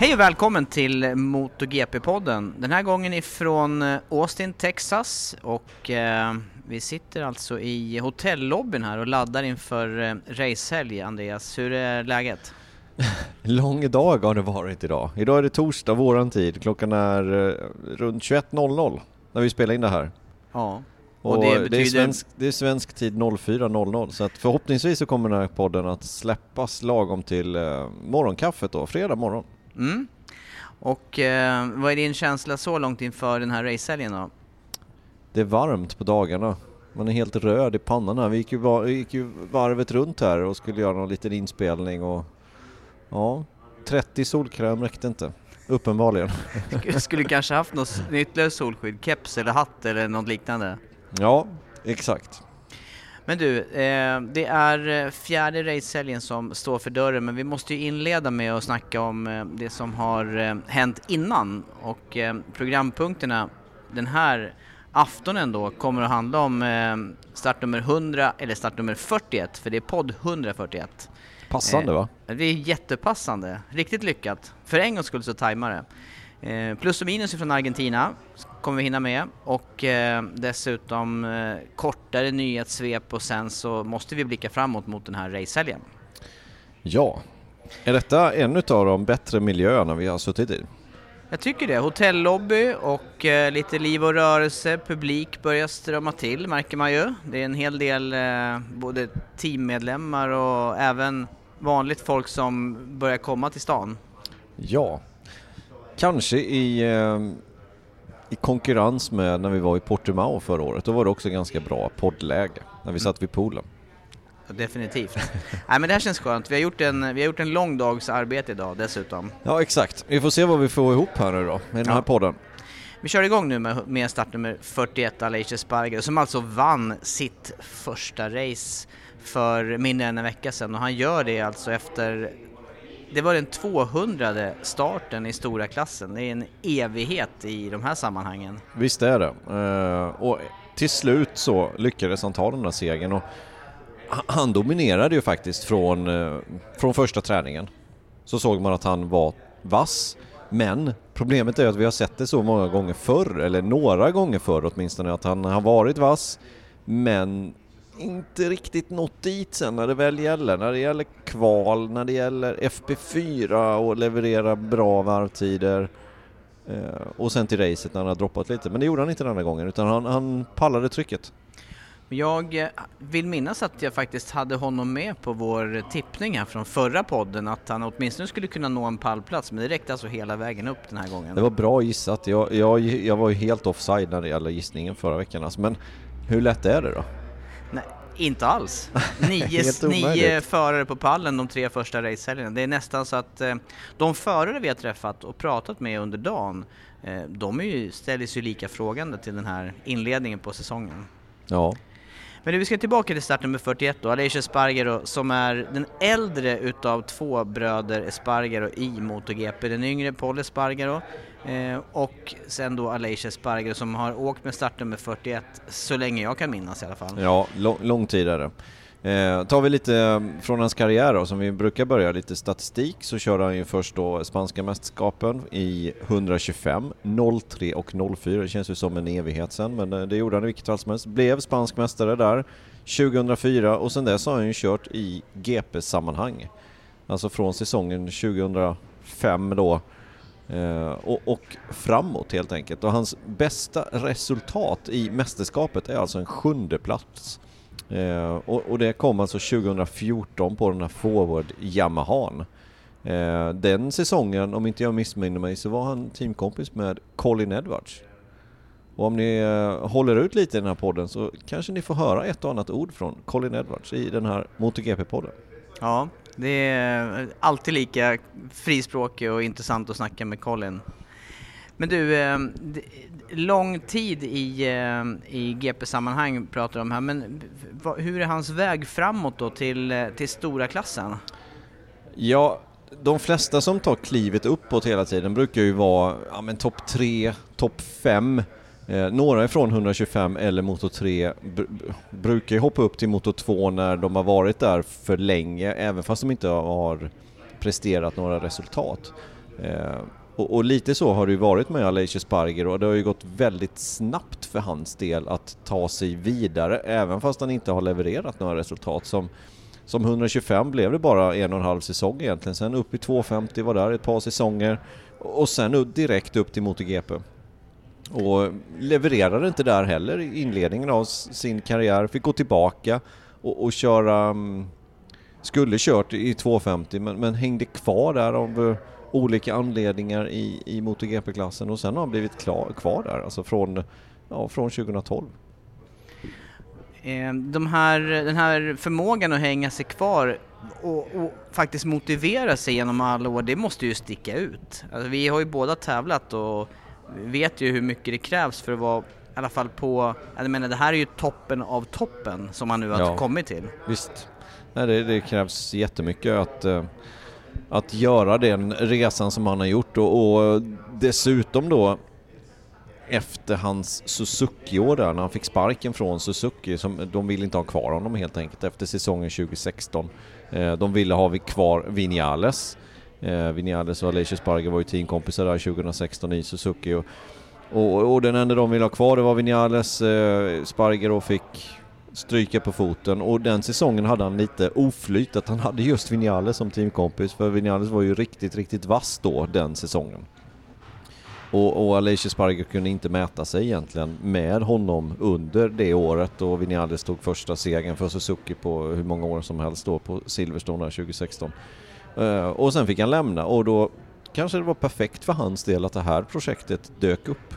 Hej och välkommen till MotoGP-podden. Den här gången ifrån eh, Austin, Texas och eh, vi sitter alltså i hotellobbyn här och laddar inför eh, racehelg. Andreas, hur är läget? Lång dag har det varit idag. Idag är det torsdag, våran tid. Klockan är eh, runt 21.00 när vi spelar in det här. Ja. Och, Och det, det betyder- är svensk, det är svensk tid 04.00 så att förhoppningsvis så kommer den här podden att släppas lagom till eh, morgonkaffet då, fredag morgon. Mm. Och eh, vad är din känsla så långt inför den här racehelgen då? Det är varmt på dagarna. Man är helt röd i pannan. Vi gick ju, var, gick ju varvet runt här och skulle göra någon liten inspelning och ja, 30 solkräm räckte inte. Uppenbarligen. Skulle- Skulle kanske haft något ytterligare solskydd, keps eller hatt eller något liknande? Ja, exakt. Men du, eh, det är eh, fjärde racehelgen som står för dörren men vi måste ju inleda med att snacka om eh, det som har eh, hänt innan och eh, programpunkterna den här aftonen då kommer att handla om eh, startnummer 100 eller startnummer 41 för det är podd 141. Passande va? Det är jättepassande, riktigt lyckat. För en gångs skull så tajmar det. Eh, plus och minus från Argentina kommer vi hinna med och eh, dessutom eh, kortare nyhetssvep och sen så måste vi blicka framåt mot den här racehelgen. Ja. Är detta en av de bättre miljöerna vi har suttit i? Jag tycker det. Hotellobby och eh, lite liv och rörelse, publik börjar strömma till märker man ju. Det är en hel del eh, både teammedlemmar och även vanligt folk som börjar komma till stan. Ja. Kanske i, eh, i konkurrens med när vi var i Portimao förra året. Då var det också ganska bra poddläge när vi satt vid poolen. Definitivt. Nej men det här känns skönt. Vi har gjort en, vi har gjort en lång dags arbete idag dessutom. Ja exakt. Vi får se vad vi får ihop här nu då med den Ja. här podden. Vi kör igång nu med, med startnummer 41, Aleix Sparger, som alltså vann sitt första race för mindre än en vecka sedan och han gör det alltså efter det var den 200 starten i stora klassen. Det är en evighet i de här sammanhangen. Visst är det. Eh, och till slut så lyckades han ta den där segern och han- dominerade ju faktiskt från, eh, från första träningen. Så såg man att han var vass. Men problemet är att vi har sett det så många gånger förr, eller några gånger förr åtminstone, att han har varit vass men inte riktigt nått dit sen när det väl gäller. När det gäller kval, när det gäller FP4 och leverera bra varvtider. Eh, och sen till racet när han har droppat lite. Men det gjorde han inte den här gången utan han, han pallade trycket. Jag eh, vill minnas att jag faktiskt hade honom med på vår tippning här från förra podden att han åtminstone skulle kunna nå en pallplats men det räckte alltså hela vägen upp den här gången. Det var bra gissat. Jag, jag, jag var ju helt offside när det gäller gissningen förra veckan. Alltså. Men hur lätt är det då? Nej, inte alls. Nio, nio förare på pallen de tre första racehelgerna. Det är nästan så att eh, de förare vi har träffat och pratat med under dagen, eh, de är ju, ställer sig lika frågande till den här inledningen på säsongen. Ja, Men nu, vi ska tillbaka till startnummer 41 då, Aleix Espargaro som är den äldre utav två bröder Espargaro i MotoGP. Den yngre Paul Espargaro eh, och sen då Aleix Sparger som har åkt med startnummer 41 så länge jag kan minnas i alla fall. Ja, lång, lång tid är det. Eh, tar vi lite eh, från hans karriär då, som vi brukar börja, lite statistik, så kör han ju först då spanska mästerskapen i 125, 03 och 04. Det känns ju som en evighet sen, men eh, det gjorde han i vilket fall som helst. Blev spansk mästare där 2004 och sen dess har han ju kört i GP-sammanhang. Alltså från säsongen 2005 då Eh, och, och, framåt helt enkelt. Och hans bästa resultat i mästerskapet är alltså en sjunde plats Eh, och, och, det kom alltså 2014 på den här Forward Yamahan. Eh, den säsongen, om inte jag missminner mig, så var han teamkompis med Colin Edwards. Och om ni eh, håller ut lite i den här podden så kanske ni får höra ett och annat ord från Colin Edwards i den här MotoGP-podden. Ja, det är alltid lika frispråkig och intressant att snacka med Colin. Men du, eh, lång tid i, eh, i GP-sammanhang pratar du om här, men hur är hans väg framåt då till, eh, till stora klassen? Ja, de flesta som tar klivet uppåt hela tiden brukar ju vara ja, topp 3, topp 5. Eh, några ifrån 125 eller motor 3 br brukar ju hoppa upp till motor 2 när de har varit där för länge, även fast de inte har presterat några resultat. Eh, och, och, lite så har det ju varit med Aleix Sparger och det har ju gått väldigt snabbt för hans del att ta sig vidare även fast han inte har levererat några resultat. Som, som 125 blev det bara en och en halv säsong egentligen. Sen upp i 250 var där ett par säsonger och sen direkt upp till MotoGP. Och levererade inte där heller i inledningen av sin karriär. Fick gå tillbaka och, och köra... Mm, skulle kört i 250 men, men hängde kvar där av eh, olika anledningar i, i MotoGP-klassen och sen har han blivit klar, kvar där, alltså från, ja, från 2012. Eh, de här, den här förmågan att hänga sig kvar och, och, faktiskt motivera sig genom alla år, det måste ju sticka ut. Alltså, vi har ju båda tävlat och vet ju hur mycket det krävs för att vara i alla fall på, jag menar det här är ju toppen av toppen som han nu har ja, kommit till. Visst, Nej, det, det krävs jättemycket att uh, att göra den resan som han har gjort och, och dessutom då efter hans Suzuki-år där, när han fick sparken från Suzuki, som, de ville inte ha kvar honom helt enkelt efter säsongen 2016. Eh, de ville ha kvar Vinales. Eh, Vinales och Aleix Sparger var ju teamkompisar där 2016 i Suzuki och, och, och den enda de ville ha kvar det var Vinales. Eh, Sparger och fick stryka på foten och den säsongen hade han lite oflyt att han hade just Vinales som teamkompis för Vinales var ju riktigt, riktigt vass då den säsongen. Och, och Alicia Sparger kunde inte mäta sig egentligen med honom under det året och Vinales tog första segern för Suzuki på hur många år som helst då på Silverstone 2016. Uh, och sen fick han lämna och då kanske det var perfekt för hans del att det här projektet dök upp.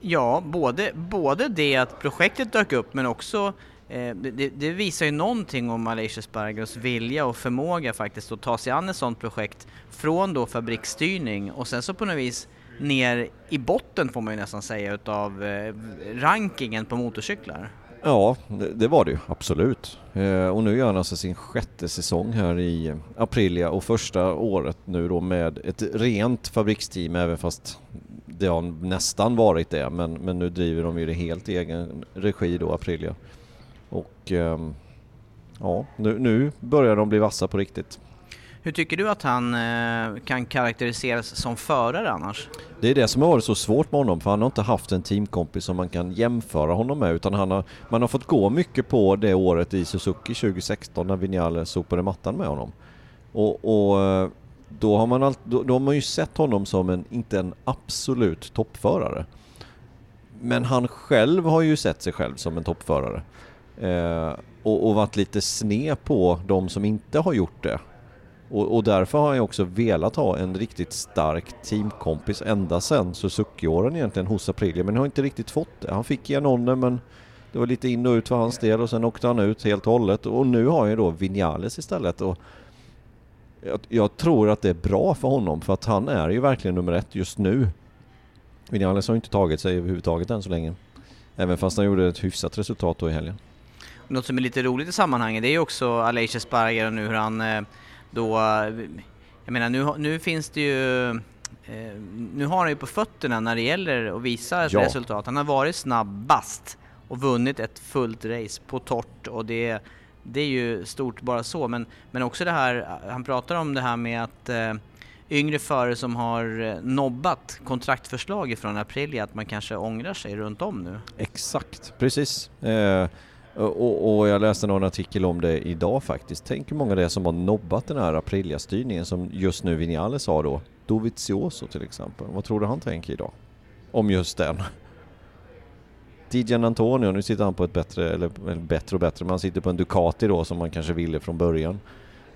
Ja, både, både det att projektet dök upp men också eh, det, det, visar ju någonting om Malaysia Spargos vilja och förmåga faktiskt att ta sig an ett sådant projekt från då fabriksstyrning och sen så på något vis ner i botten får man ju nästan säga utav eh, rankingen på motorcyklar. Ja, det, var det ju absolut. Eh, och nu gör han alltså sin sjätte säsong här i Aprilia och första året nu då med ett rent fabriksteam även fast det har nästan varit det, men, men nu driver de ju det helt i egen regi då, Aprilia. Och ehm, ja, nu, nu börjar de bli vassa på riktigt. Hur tycker du att han eh, kan karaktäriseras som förare annars? Det är det som har varit så svårt med honom, för han har inte haft en teamkompis som man kan jämföra honom med, utan han har, man har fått gå mycket på det året i Suzuki 2016 när Vinales sopade mattan med honom. Och, och eh, då har man, all, då, då har man ju sett honom som en, inte en absolut toppförare. Men han själv har ju sett sig själv som en toppförare. Eh, och, och varit lite sned på de som inte har gjort det. Och, och, därför har han ju också velat ha en riktigt stark teamkompis ända sedan Suzuki-åren egentligen hos Aprilia, men har inte riktigt fått det. Han fick Janone men det var lite in och ut för hans del och sen åkte han ut helt och hållet och nu har han ju då Vinales istället. Och jag, jag, tror att det är bra för honom för att han är ju verkligen nummer ett just nu. Vinales har inte tagit sig överhuvudtaget än så länge. Även fast han gjorde ett hyfsat resultat då i helgen. Något som är lite roligt i sammanhanget det är ju också Aleix och nu hur han eh, då, jag menar nu, nu finns det ju eh, nu har han ju på fötterna när det gäller att visa ett Ja. resultat. Han har varit snabbast och vunnit ett fullt race på torrt och det, det är ju stort bara så. Men, men också det här, han pratar om det här med att eh, yngre förare som har eh, nobbat kontraktförslag från Aprilia, att man kanske ångrar sig runt om nu. Exakt, precis. Eh, och, och jag läste någon artikel om det idag faktiskt. Tänk hur många det är som har nobbat den här Aprilia-styrningen som just nu Vinales har då. Dovizioso till exempel. Vad tror du han tänker idag? Om just den. Dijan Antonio, nu sitter han på ett bättre, eller, eller bättre och bättre, men han sitter på en Ducati då som man kanske ville från början.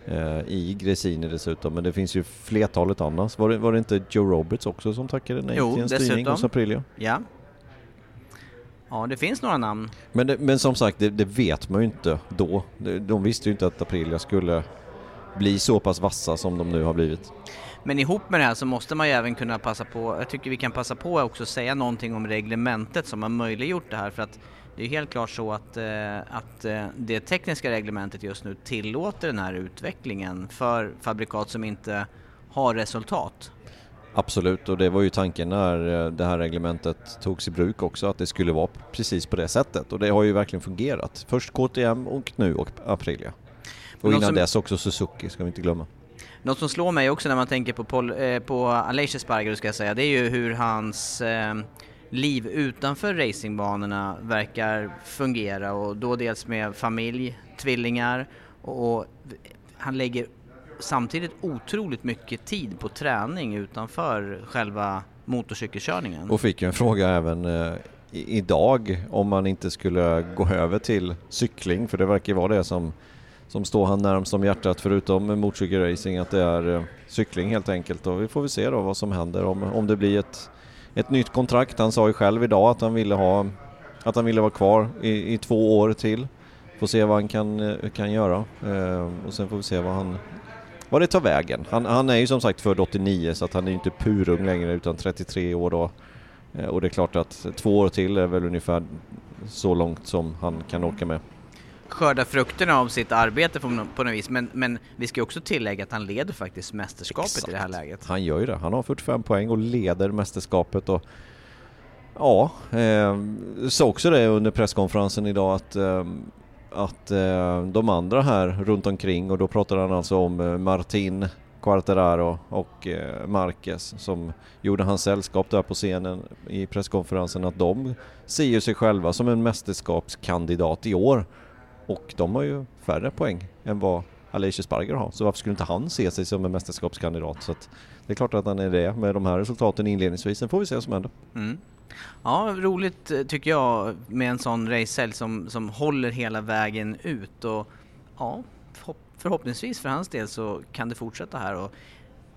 Eh, I Gresini dessutom, men det finns ju flertalet annars. Var det, var det inte Joe Roberts också som tackade nej Jo, till en styrning dessutom. hos Aprilia? Ja. Ja, det finns några namn. Men, det, men som sagt, det, det vet man ju inte då. De, visste ju inte att Aprilia skulle bli så pass vassa som de nu har blivit. Men ihop med det här så måste man ju även kunna passa på, jag tycker vi kan passa på att också säga någonting om reglementet som har möjliggjort det här för att det är helt klart så att, eh, att eh, det tekniska reglementet just nu tillåter den här utvecklingen för fabrikat som inte har resultat. Absolut, och det var ju tanken när eh, det här reglementet togs i bruk också, att det skulle vara precis på det sättet. Och det har ju verkligen fungerat. Först KTM och nu och Aprilia. Och innan som- dess också Suzuki, ska vi inte glömma. Något som slår mig också när man tänker på, Paul, eh, på Aleix Espargaro ska jag säga, det är ju hur hans eh, liv utanför racingbanorna verkar fungera och då dels med familj, tvillingar och, och han lägger samtidigt otroligt mycket tid på träning utanför själva motorcykelkörningen. Och fick ju en fråga även eh, i, idag om man inte skulle gå över till cykling, för det verkar ju vara det som, som står han närmst om hjärtat förutom motorcykelracing, att det är eh, cykling helt enkelt. Och vi får väl se då vad som händer om, om det blir ett, ett nytt kontrakt. Han sa ju själv idag att han ville ha att han ville vara kvar i, i två år till. Får se vad han kan, eh, kan göra eh, och sen får vi se vad han vad det tar vägen. Han, han är ju som sagt född 89 så att han är ju inte purung längre utan 33 år då. Eh, Och det är klart att två år till är väl ungefär så långt som han kan orka med. Skörda frukterna av sitt arbete på, nå- på något vis, men, men vi ska också tillägga att han leder faktiskt mästerskapet i det här Exakt. läget. Han gör ju det. Han har 45 poäng och leder mästerskapet och ja, eh, sa också det under presskonferensen idag att, eh, att eh, de andra här runt omkring och då pratar han alltså om eh, Martin Quarteraro och eh, Marquez som gjorde hans sällskap där på scenen i presskonferensen att de ser ju sig själva som en mästerskapskandidat i år och de har ju färre poäng än vad Alicia Sparger har. Så varför skulle inte han se sig som en mästerskapskandidat? Så att det är klart att han är det med de här resultaten inledningsvis. Sen får vi se vad som händer. Mm. Ja, roligt eh, tycker jag med en sån racehelg som, som håller hela vägen ut och ja, förhoppningsvis för hans del så kan det fortsätta här och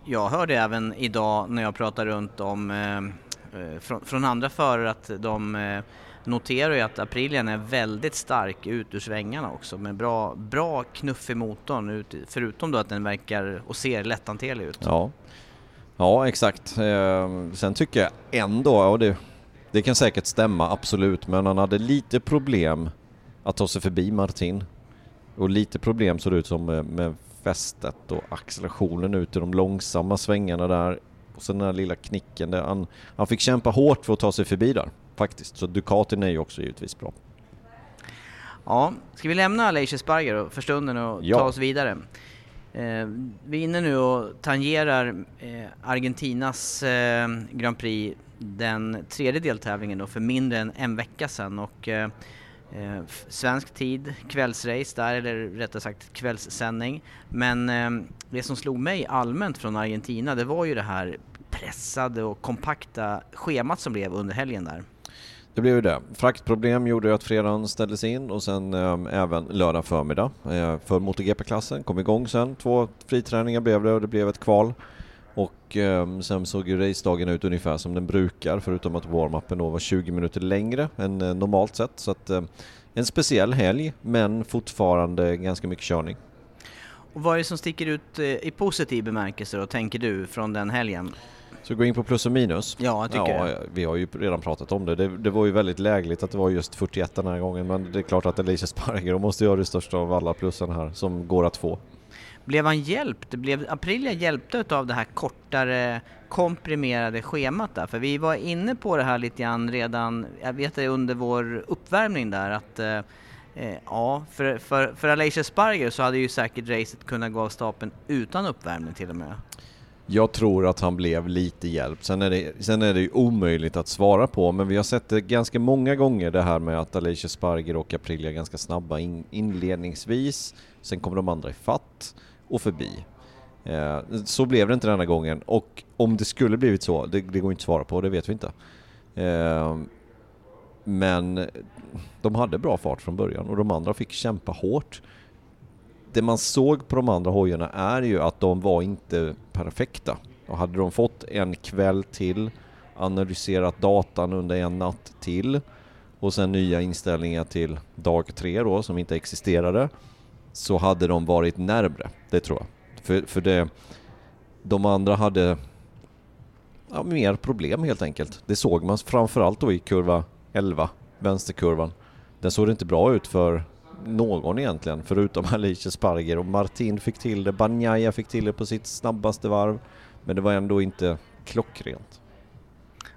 jag hörde även idag när jag pratade runt om eh, eh, från, från andra förare att de eh, noterar ju att Aprilian är väldigt stark ut ur svängarna också med bra, bra knuff i motorn ut, förutom då att den verkar och ser lätthanterlig ut. Ja, ja exakt. Eh, sen tycker jag ändå, och det, det kan säkert stämma absolut, men han hade lite problem att ta sig förbi Martin. Och lite problem såg det ut som med, med fästet och accelerationen ut i de långsamma svängarna där. Och sen den här lilla knicken där han, han fick kämpa hårt för att ta sig förbi där faktiskt. Så Ducatin är ju också givetvis bra. Ja, ska vi lämna Aleix Espargaro för stunden och Ja. ta oss vidare? Eh, vi är inne nu och tangerar eh, Argentinas eh, Grand Prix, den tredje deltävlingen då för mindre än en vecka sedan och eh, eh svensk tid, kvällsrace där, eller rättare sagt kvällssändning. Men eh, det som slog mig allmänt från Argentina, det var ju det här pressade och kompakta schemat som blev under helgen där. Det blev ju det. Fraktproblem gjorde ju att fredagen ställdes in och sen eh, även lördag förmiddag eh, för MotoGP-klassen. Kom igång sen. Två friträningar blev det och det blev ett kval. Och eh, sen såg ju racedagen ut ungefär som den brukar förutom att warm-upen då var 20 minuter längre än eh, normalt sett. Så att eh, en speciell helg men fortfarande ganska mycket körning. Och vad är det som sticker ut eh, i positiv bemärkelse då, tänker du, från den helgen? Så gå in på plus och minus. Ja, jag tycker ja, det. Vi har ju redan pratat om det. det. det. var ju väldigt lägligt att det var just 41 den här gången men det är klart att Alicia Sparger måste göra det största av alla plussen här som går att få. Blev han hjälpt? Blev Aprilia hjälpta av det här kortare komprimerade schemat där? För vi var inne på det här lite grann redan, jag vet det under vår uppvärmning där att eh, eh ja, för, för, för Alicia Sparger så hade ju säkert racet kunnat gå av stapeln utan uppvärmning till och med. Jag tror att han blev lite hjälpt. Sen är, det, sen är det ju omöjligt att svara på, men vi har sett det ganska många gånger det här med att Alicia Sparger och Aprilia är ganska snabba in, inledningsvis. Sen kommer de andra i fatt och förbi. Eh, så blev det inte denna gången och om det skulle blivit så, det, det går inte att svara på, det vet vi inte. Eh, men de hade bra fart från början och de andra fick kämpa hårt. Det man såg på de andra hojarna är ju att de var inte perfekta. Och hade de fått en kväll till, analyserat datan under en natt till och sen nya inställningar till dag tre då som inte existerade så hade de varit närmre, det tror jag. För, för det, de andra hade ja, mer problem helt enkelt. Det såg man framförallt då i kurva 11, vänsterkurvan. Den såg inte bra ut för någon egentligen, förutom Alicia Sparger och Martin fick till det, Banjaya fick till det på sitt snabbaste varv, men det var ändå inte klockrent.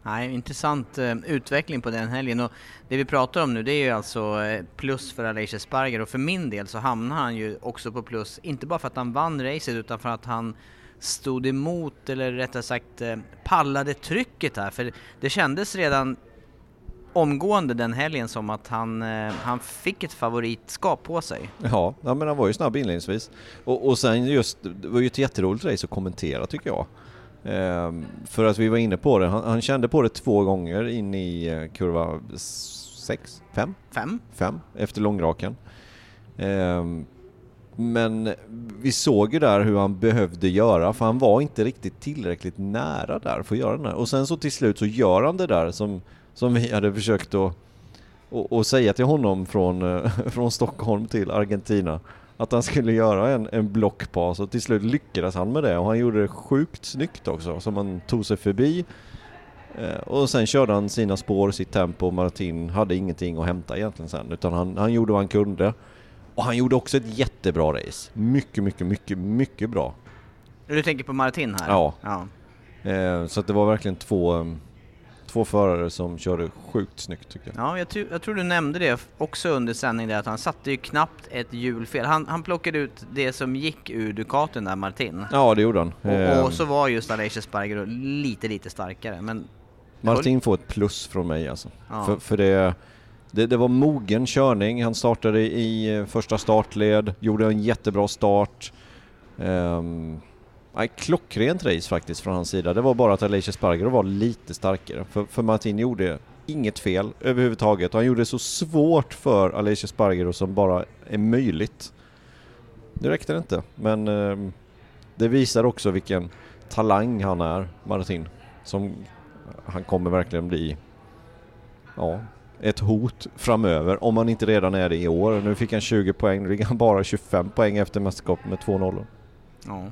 Nej, intressant eh, utveckling på den helgen och det vi pratar om nu det är ju alltså eh, plus för Aleix Sparger och för min del så hamnar han ju också på plus, inte bara för att han vann racet utan för att han stod emot, eller rättare sagt eh, pallade trycket här. För det kändes redan omgående den helgen som att han, eh, han fick ett favoritskap på sig. Ja, ja, men han var ju snabb inledningsvis. Och, och sen just, det var ju ett jätteroligt race att kommentera tycker jag. Ehm, för att vi var inne på det, han, han, kände på det två gånger in i eh, kurva 6, 5? 5. 5 efter långraken. Ehm, men vi såg ju där hur han behövde göra, för han var inte riktigt tillräckligt nära där för att göra här. Och sen så till slut så gör han det där som, som vi hade försökt att och, och säga till honom från, från Stockholm till Argentina att han skulle göra en, en blockpass och till slut lyckades han med det och han gjorde det sjukt snyggt också som han tog sig förbi eh, och sen körde han sina spår, sitt tempo och Martin hade ingenting att hämta egentligen sen utan han, han gjorde vad han kunde och han gjorde också ett jättebra race. Mycket, mycket, mycket, mycket bra. Du tänker på Martin här? Ja. ja. Eh, så att det var verkligen två två förare som körde sjukt snyggt tycker jag. Ja, jag, jag tror du nämnde det också under sändningen att han satte ju knappt ett hjulfel. Han, han plockade ut det som gick ur Ducatin där, Martin. Ja, det gjorde han. Och, och ehm. så var just Aleix Sparger lite, lite starkare. Men Martin får ett plus från mig alltså. Ja. För, för det, det, det, var mogen körning. Han startade i eh, första startled, gjorde en jättebra start. Um, Nej, klockrent race faktiskt från hans sida. Det var bara att Alicia Sparger var lite starkare. För, för Martin gjorde inget fel överhuvudtaget och han gjorde det så svårt för Alicia Sparger som bara är möjligt. Det räckte inte, men eh, det visar också vilken talang han är, Martin. Som han kommer verkligen bli, ja, ett hot framöver om han inte redan är det i år. Nu fick han 20 poäng, nu ligger han bara 25 poäng efter mästerskapet med 2 0 Ja.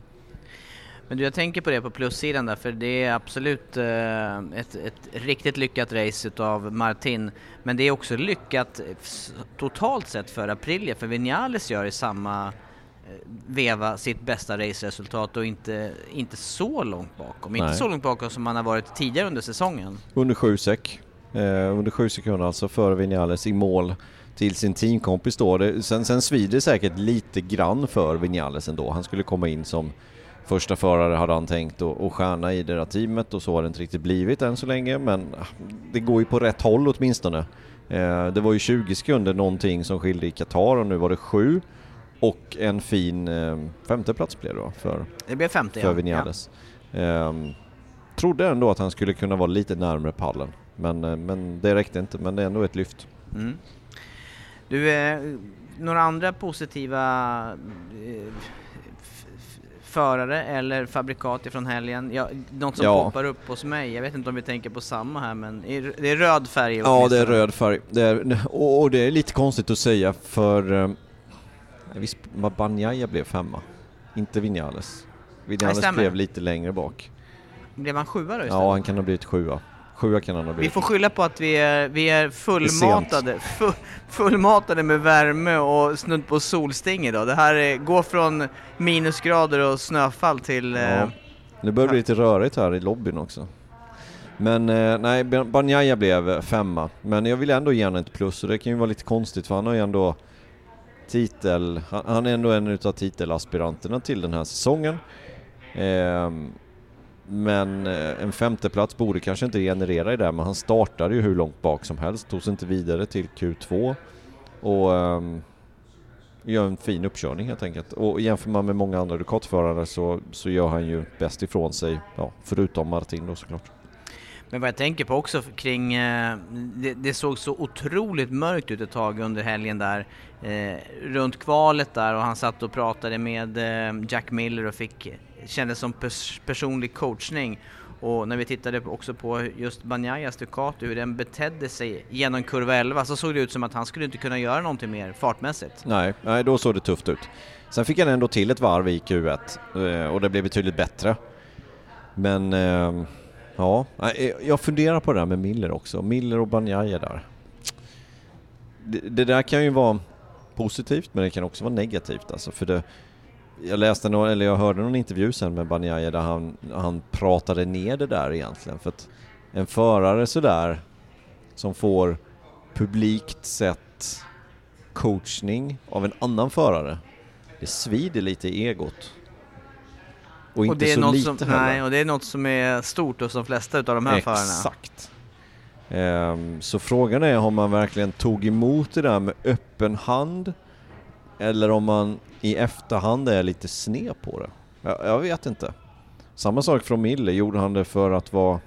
Men du, jag tänker på det på plussidan där, för det är absolut eh, ett, ett, riktigt lyckat race utav Martin. Men det är också lyckat totalt sett för Aprilia, för Vinales gör i samma eh, veva sitt bästa raceresultat och inte, inte så långt bakom. Nej. Inte så långt bakom som han har varit tidigare under säsongen. Under sju sek. Eh, under sju sekunder alltså före Vinales i mål till sin teamkompis då. Det, sen, sen svider det säkert lite grann för Vinales ändå. Han skulle komma in som första förare hade han tänkt att stjärna i det där teamet och så har det inte riktigt blivit än så länge men det går ju på rätt håll åtminstone. Eh, det var ju 20 sekunder någonting som skilde i Qatar och nu var det 7 och en fin eh, femteplats blev det då för, det blev femte, för Vinales. Ja. Ehm, trodde ändå att han skulle kunna vara lite närmare pallen men, eh, men det räckte inte men det är ändå ett lyft. Mm. Du, några andra positiva förare eller fabrikat ifrån helgen. Ja, något som ja. poppar upp hos mig, jag vet inte om vi tänker på samma här men det är röd färg Ja det är röd färg. Det är, och det är lite konstigt att säga för eh, visst, Banjaya blev femma, inte Vinales. Vinales blev lite längre bak. blev han sjua då istället? Ja, han kan ha blivit sjua. Sjua kan han ha Vi blivit. får skylla på att vi är, vi är fullmatade, fu, fullmatade med värme och snudd på solsting idag. Det här är, går från minusgrader och snöfall till... Ja. Eh, Nu börjar det bli lite rörigt här i lobbyn också. Men eh, nej, Banjaya blev femma. Men jag vill ändå ge honom ett plus och det kan ju vara lite konstigt för han har ju ändå titel, han, han är ändå en utav titelaspiranterna till den här säsongen. Ehm, men eh, en femteplats borde kanske inte generera i det, men han startade ju hur långt bak som helst, tog sig inte vidare till Q2 och um, gör en fin uppkörning helt enkelt. Och jämför man med många andra Ducati-förare så, så gör han ju bäst ifrån sig, ja, förutom Martin då såklart. Men vad jag tänker på också kring, eh, det, det såg så otroligt mörkt ut ett tag under helgen där, eh, runt kvalet där och han satt och pratade med eh, Jack Miller och fick, kändes som pers personlig coachning. Och när vi tittade också på just Banayas Ducati, hur den betedde sig genom kurva 11 så såg det ut som att han skulle inte kunna göra någonting mer fartmässigt. Nej, nej, då såg det tufft ut. Sen fick han ändå till ett varv i Q1 eh, och det blev betydligt bättre. Men ehm, ja, eh, jag funderar på det där med Miller också. Miller och Banjaya där. Det, det där kan ju vara positivt men det kan också vara negativt alltså för det jag läste någon, eller jag hörde någon intervju sen med Banjaya där han, han pratade ner det där egentligen för att en förare sådär som får publikt sett coachning av en annan förare, det svider lite i egot. Och inte och det är så något lite som, heller. Nej, och det är något som är stort hos de flesta utav de här förarna. Exakt. Ehm, så frågan är om man verkligen tog emot det där med öppen hand eller om man i efterhand är lite sned på det. Jag, jag vet inte. Samma sak från Mille, gjorde han det för att vara...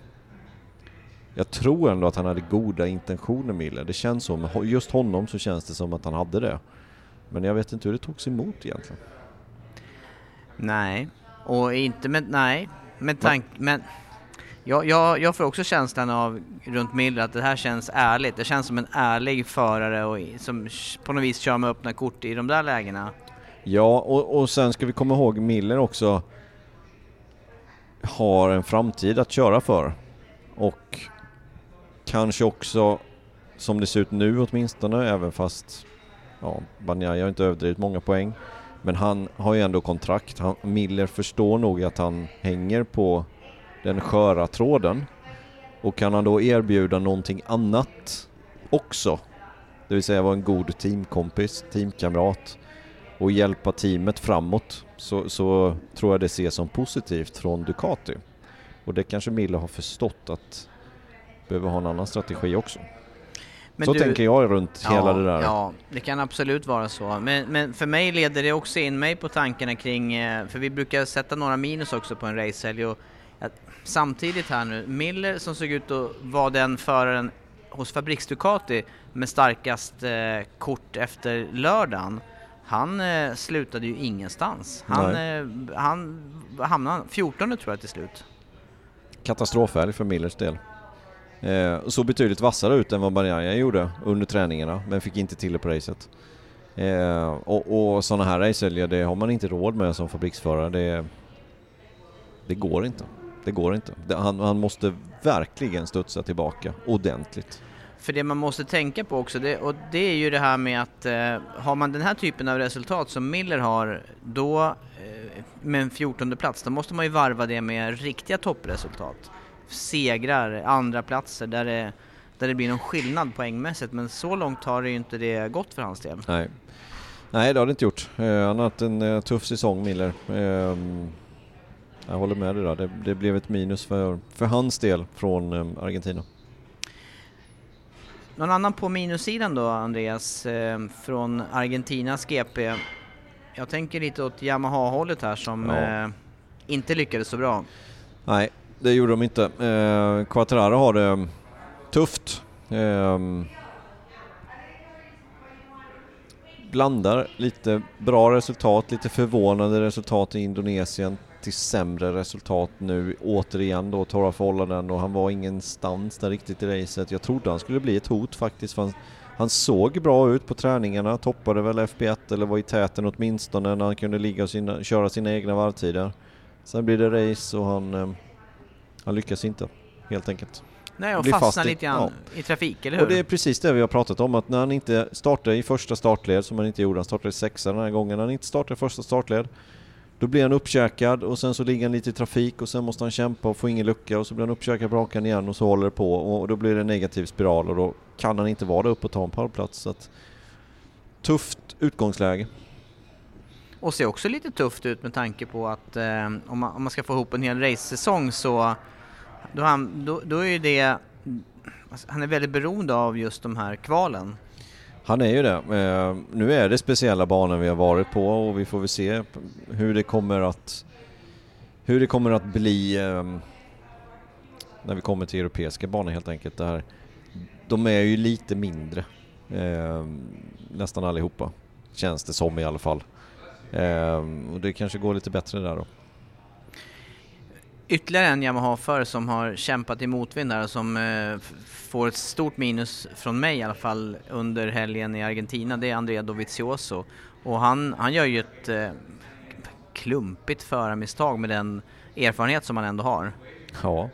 Jag tror ändå att han hade goda intentioner Mille, det känns så. Ho- just honom så känns det som att han hade det. Men jag vet inte hur det togs emot egentligen. Nej, och inte med, nej, med tank, men jag, jag, jag får också känslan av runt Miller att det här känns ärligt. Det känns som en ärlig förare och som på något vis kör med öppna kort i de där lägena. Ja, och, och sen ska vi komma ihåg Miller också har en framtid att köra för. Och kanske också, som det ser ut nu åtminstone, även fast ja, Banjaya har inte överdrivit många poäng. Men han har ju ändå kontrakt. Han, Miller förstår nog att han hänger på den sköra tråden. Och kan han då erbjuda någonting annat också, det vill säga vara en god teamkompis, teamkamrat, och hjälpa teamet framåt så, så tror jag det ses som positivt från Ducati. Och det kanske Miller har förstått att behöver ha en annan strategi också. Men så du- tänker jag runt hela det där. Ja, det kan absolut vara så. Men, men för mig leder det också in mig på tankarna kring, eh, för vi brukar sätta några minus också på en racehelg och samtidigt här nu, Miller som såg ut att vara den föraren hos Fabriks Ducati med starkast eh, kort efter lördagen, han eh, slutade ju ingenstans. Han, eh, han hamnade 14 tror jag till slut. Katastrofhelg för Millers del. Eh, och så betydligt vassare ut än vad Banjaya gjorde under träningarna, men fick inte till det på racet. Eh, och och sådana här racehelger, det har man inte råd med som fabriksförare. Det, det går inte. Det går inte. Han, han måste verkligen studsa tillbaka ordentligt. För det man måste tänka på också, det, och det är ju det här med att eh, har man den här typen av resultat som Miller har, då eh, med en 14 plats, då måste man ju varva det med riktiga toppresultat. Segrar, andra platser där det, där det blir någon skillnad poängmässigt, men så långt har det ju inte det gått för hans del. Nej. Nej, det har det inte gjort. Eh, han har haft en eh, tuff säsong, Miller. Ehm, jag håller med dig där. Det, det blev ett minus för, för hans del från eh, Argentina. Någon annan på minussidan då, Andreas, eh, från Argentinas GP? Jag tänker lite åt Yamaha-hållet här som Ja. eh, inte lyckades så bra. Nej, det gjorde de inte. Eh, Quattararo har det mm, tufft. Ehm, blandar lite bra resultat, lite förvånande resultat i Indonesien till sämre resultat nu återigen då torra förhållanden och han var ingenstans där riktigt i racet. Jag trodde han skulle bli ett hot faktiskt för han, han såg bra ut på träningarna, toppade väl FB1 eller var i täten åtminstone när han kunde ligga och sina, köra sina egna varvtider. Sen blir det race och han, eh, Han lyckas inte, helt enkelt. Nej, och fastnar i- lite grann i trafik, eller hur? Och det är precis det vi har pratat om, att när han inte startar i första startled, som han inte gjorde, han startade i sexa den här gången, när han inte startar i första startled, då blir han uppkäkad och sen så ligger han lite i trafik och sen måste han kämpa och få ingen lucka och så blir han uppkäkad på rakan igen och så håller det på och då blir det en negativ spiral och då kan han inte vara där uppe och ta en pallplats. Så att, tufft utgångsläge. Och ser också lite tufft ut med tanke på att eh, om, man, om man ska få ihop en hel racesäsong så då, han, då, då är ju det alltså, han är väldigt beroende av just de här kvalen. Han är ju det. Eh, nu är det speciella banor vi har varit på och vi får väl se hur det kommer att hur det kommer att bli ehm, när vi kommer till europeiska banor helt enkelt. Där de är ju lite mindre. Ehm, nästan allihopa. Känns det som i alla fall. Ehm, och det kanske går lite bättre där då. Ytterligare en Yamaha-förare som har kämpat i motvind där och som eh, får ett stort minus från mig i alla fall under helgen i Argentina, det är Andrea Dovizioso. Och han, han gör ju ett eh, klumpigt förarmisstag med den erfarenhet som han ändå har. Ja,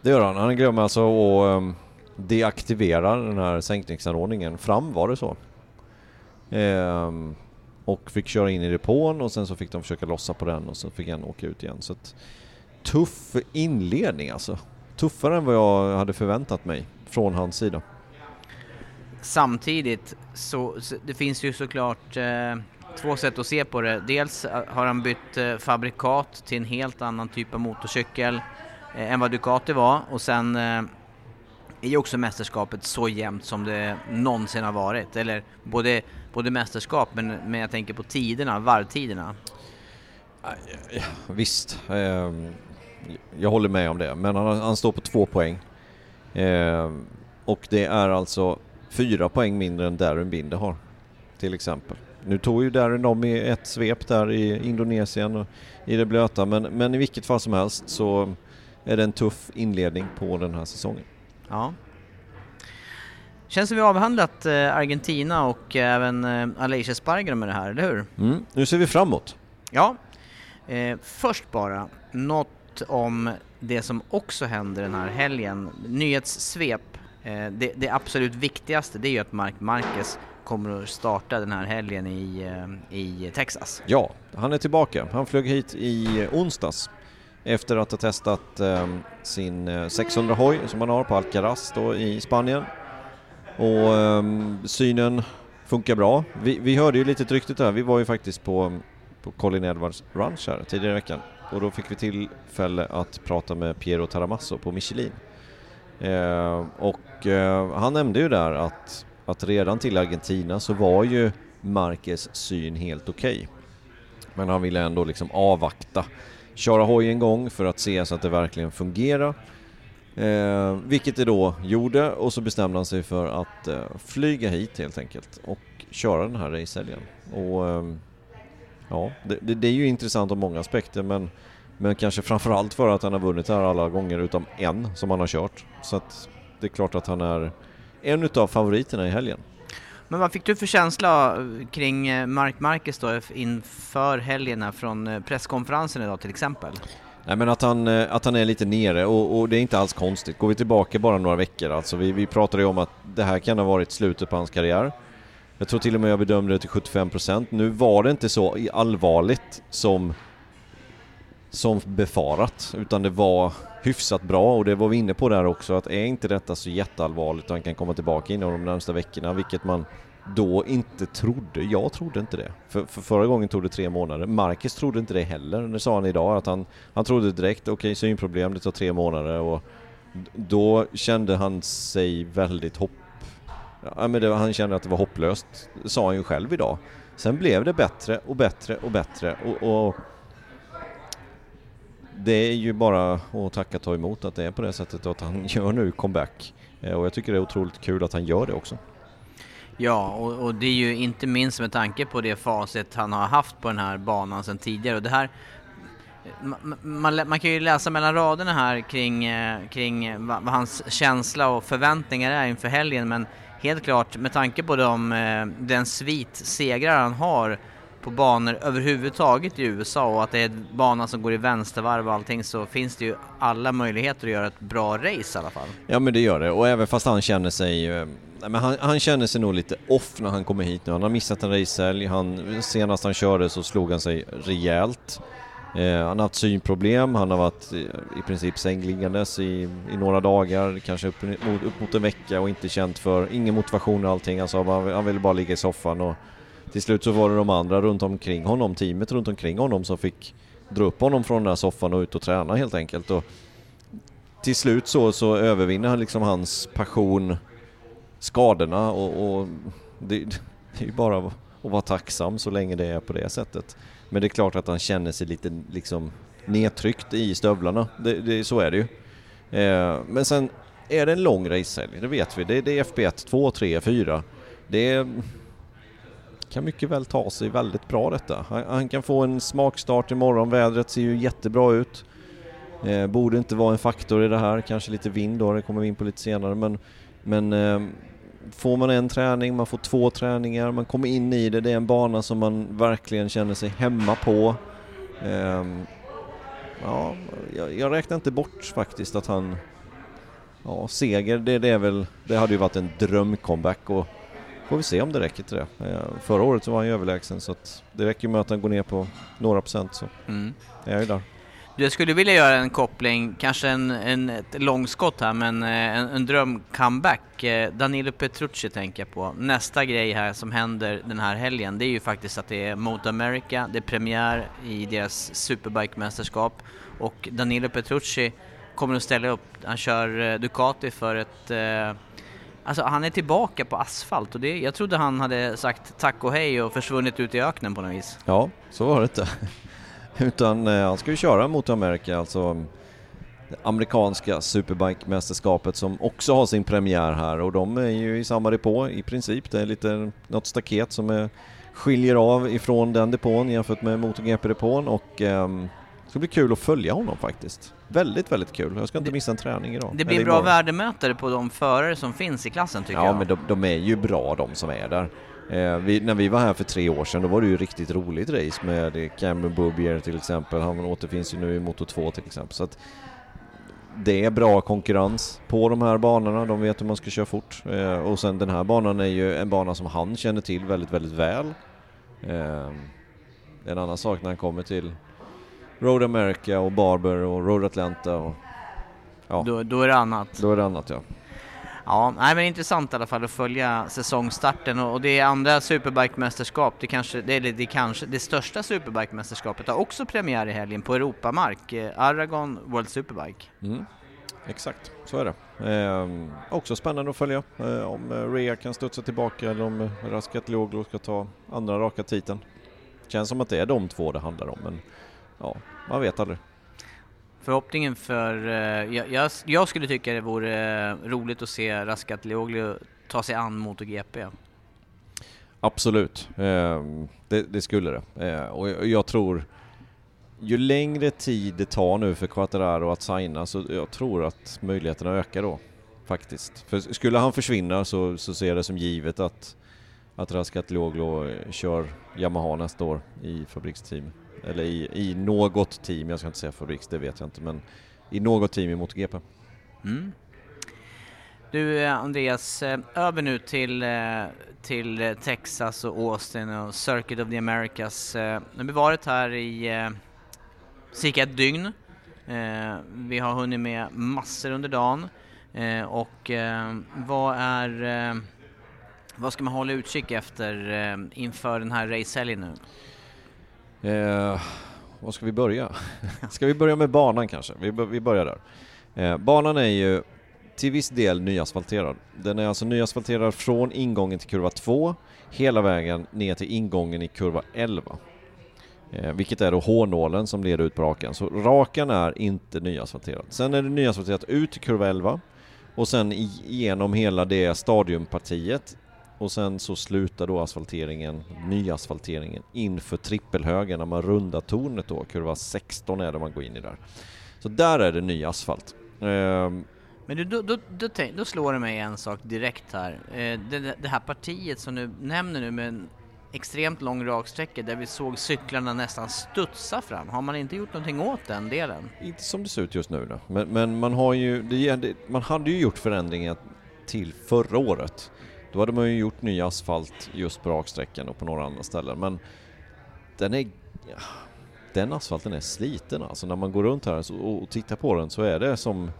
det gör han. Han glömmer alltså att um, deaktivera den här sänkningsanordningen. Fram var det så. Ehm, och fick köra in i depån och sen så fick de försöka lossa på den och så fick han åka ut igen. Så att, tuff inledning alltså. Tuffare än vad jag hade förväntat mig från hans sida. Samtidigt så, så det finns ju såklart eh, två sätt att se på det. Dels eh, har han bytt eh, fabrikat till en helt annan typ av motorcykel eh, än vad Ducati var och sen eh, är ju också mästerskapet så jämnt som det någonsin har varit. Eller både, både mästerskap men, men jag tänker på tiderna, varvtiderna. Visst, ehm, jag håller med om det. Men han, han står på två poäng. Ehm, och det är alltså fyra poäng mindre än Darren Binder har. Till exempel. Nu tog ju Darren dem i ett svep där i Indonesien och i det blöta. Men, men i vilket fall som helst så är det en tuff inledning på den här säsongen. Ja. Känns som vi avhandlat eh, Argentina och även eh, Aleix Espargaro med det här, eller hur? Mm. Nu ser vi framåt. Ja, eh, först bara något om det som också händer den här helgen. Nyhetssvep. Eh, det, det absolut viktigaste det är ju att Mark Marquez kommer att starta den här helgen i, eh, i Texas. Ja, han är tillbaka. Han flög hit i onsdags efter att ha testat ehm, sin eh, 600 hoj som han har på Alcaraz då i Spanien. Och ehm, synen funkar bra. Vi, vi hörde ju lite ryktet där. Vi var ju faktiskt på, på Colin Edwards Ranch här tidigare i veckan och då fick vi tillfälle att prata med Piero Taramasso på Michelin. Eh, och eh, han nämnde ju där att, att redan till Argentina så var ju Marquez syn helt okej. Men han ville ändå liksom avvakta, köra hoj en gång för att se så att det verkligen fungerar. Eh, vilket det då gjorde och så bestämde han sig för att eh, flyga hit helt enkelt och köra den här racehelgen. Och ehm, ja, det, det, det är ju intressant av många aspekter men, men kanske framförallt för att han har vunnit här alla gånger utom en som han har kört. Så att det är klart att han är en utav favoriterna i helgen. Men vad fick du för känsla kring eh, Mark Marquez då inför helgen här från eh, presskonferensen idag till exempel? Nej men att han, eh, att han är lite nere och, och det är inte alls konstigt. Går vi tillbaka bara några veckor, alltså vi, vi pratade ju om att det här kan ha varit slutet på hans karriär. Jag tror till och med jag bedömde det till 75%. Nu var det inte så allvarligt som, som befarat, utan det var hyfsat bra och det var vi inne på där också att är inte detta så jätteallvarligt och han kan komma tillbaka inom de närmsta veckorna, vilket man då inte trodde. Jag trodde inte det. För, för förra gången tog det tre månader. Marcus trodde inte det heller. Det sa han idag att han, han trodde direkt, okej okay, synproblem, det tar tre månader och då kände han sig väldigt hoppfull Ja, men det, han kände att det var hopplöst, det sa han ju själv idag. Sen blev det bättre och bättre och bättre och, och det är ju bara att tacka och ta emot att det är på det sättet och att han gör nu comeback. Eh, och jag tycker det är otroligt kul att han gör det också. Ja, och, och det är ju inte minst med tanke på det facit han har haft på den här banan sedan tidigare. Och det här, man, man, man kan ju läsa mellan raderna här kring, eh, kring vad, vad hans känsla och förväntningar är inför helgen, men helt klart med tanke på de, eh, den svit segrar han har på banor överhuvudtaget i USA och att det är en bana som går i vänstervarv och allting så finns det ju alla möjligheter att göra ett bra race i alla fall. Ja men det gör det och även fast han känner sig eh, men han, han känner sig nog lite off när han kommer hit nu. Han har missat en racehelg. Senast han körde så slog han sig rejält. Eh, han har haft synproblem, han har varit i, i princip sängliggandes i, i några dagar, kanske upp, mot, upp mot en vecka och inte känt för, ingen motivation och allting. Han han ville bara ligga i soffan och till slut så var det de andra runt omkring honom, teamet runt omkring honom som fick dra upp honom från den där soffan och ut och träna helt enkelt. Och till slut så, så övervinner han liksom hans passion skadorna och, och det, det är ju bara att vara tacksam så länge det är på det sättet. Men det är klart att han känner sig lite liksom nedtryckt i stövlarna, det, det, så är det ju. Eh, men sen är det en lång racehelg, det vet vi. Det, det är FP1, 2, 3, 4. Det kan mycket väl ta sig väldigt bra detta. Han, han kan få en smakstart imorgon, vädret ser ju jättebra ut. Eh, borde inte vara en faktor i det här, kanske lite vind då, det kommer vi in på lite senare. Men, men eh, får man en träning, man får två träningar, man kommer in i det, det är en bana som man verkligen känner sig hemma på. Um, ja, jag, jag räknar inte bort faktiskt att han... Ja, seger, det, det är väl... Det hade ju varit en drömcomeback och får vi se om det räcker till det. Uh, förra året så var han ju överlägsen så att det räcker med att han går ner på några procent så mm. är jag ju där. Jag skulle vilja göra en koppling, kanske en, en, ett långskott här, men eh, en, en drömcomeback. Eh, Danilo Petrucci tänker jag på. Nästa grej här som händer den här helgen, det är ju faktiskt att det är Moto America, det är premiär i deras Superbike-mästerskap och Danilo Petrucci kommer att ställa upp. Han kör eh, Ducati för ett Alltså han är tillbaka på asfalt och det, jag trodde han hade sagt tack och hej och försvunnit ut i öknen på något vis. Ja, så var det inte. Utan eh, han ska ju köra mot Amerika, alltså det amerikanska Superbike-mästerskapet som också har sin premiär här och de är ju i samma depå i princip. Det är lite något staket som är, skiljer av ifrån den depån jämfört med MotoGP-depån och eh, det ska bli kul att följa honom faktiskt. Väldigt, väldigt kul. Jag ska inte missa en träning idag. Det blir bra värdemätare på de förare som finns i klassen tycker ja, jag. Ja, men de, de, är ju bra de som är där. Eh, vi, när vi var här för tre år sedan då var det ju riktigt roligt race med Cameron Boubier till exempel. Han återfinns ju nu i Moto 2 till exempel. Så att det är bra konkurrens på de här banorna, de vet hur man ska köra fort. Eh, och sen den här banan är ju en bana som han känner till väldigt, väldigt väl. Eh, en annan sak när han kommer till Road America och Barber och Road Atlanta och ja. Då, då är det annat. Då är det annat ja. Ja, nej, men intressant i alla fall att följa säsongstarten och, och det är andra Superbike-mästerskap, det, kanske, det, det, det, kanske, det största Superbike-mästerskapet har också premiär i helgen på Europamark, eh, Aragon World Superbike. Mm. Exakt, så är det. Eh, också spännande att följa eh, om eh, Rea kan studsa tillbaka eller om eh, Raskat Lioglu ska ta andra raka titeln. Känns som att det är de två det handlar om, men ja, man vet aldrig förhoppningen för... Eh, jag, jag, jag, skulle tycka det vore eh, roligt att se Raskat Lioglu ta sig an MotoGP. Absolut, ehm, det, det, skulle det. Ehm, och jag, jag, tror... Ju längre tid det tar nu för Quattararo att signa så jag tror att möjligheterna ökar då. Faktiskt. För skulle han försvinna så, så ser jag det som givet att, att Raskat Lioglu kör Yamaha nästa år i fabriksteam eller i, i något team, jag ska inte säga Fabriks, det vet jag inte, men i något team i MotoGP. Mm. Du eh, Andreas, eh, över nu till, eh, till Texas och Austin och Circuit of the Americas. Nu har vi varit här i cirka ett dygn. Vi har hunnit med massor under dagen och vad är vad ska man hålla utkik efter inför den här racehelgen nu? Eh, var ska vi börja? ska vi börja med banan kanske? Vi, vi börjar där. Eh, banan är ju till viss del nyasfalterad. Den är alltså nyasfalterad från ingången till kurva 2 hela vägen ner till ingången i kurva 11. Eh, vilket är då hårnålen som leder ut på rakan. Så rakan är inte nyasfalterad. Sen är det nyasfalterat ut till kurva 11 och sen igenom hela det stadiumpartiet och sen så slutar då asfalteringen, nyasfalteringen, inför trippelhögen när man rundar tornet då, kurva 16 är det man går in i där. Så där är det ny asfalt. Um, men du, då, då, då, då, slår det mig en sak direkt här. Eh, det, det, här partiet som du nämner nu med extremt lång raksträcka där vi såg cyklarna nästan studsa fram. Har man inte gjort någonting åt den delen? Inte som det ser ut just nu då. Men, men man har ju, det, man hade ju gjort förändringar till förra året. Då hade man ju gjort ny asfalt just på raksträckan och på några andra ställen. Men den är... Den asfalten är sliten alltså. När man går runt här och tittar på den så är det som...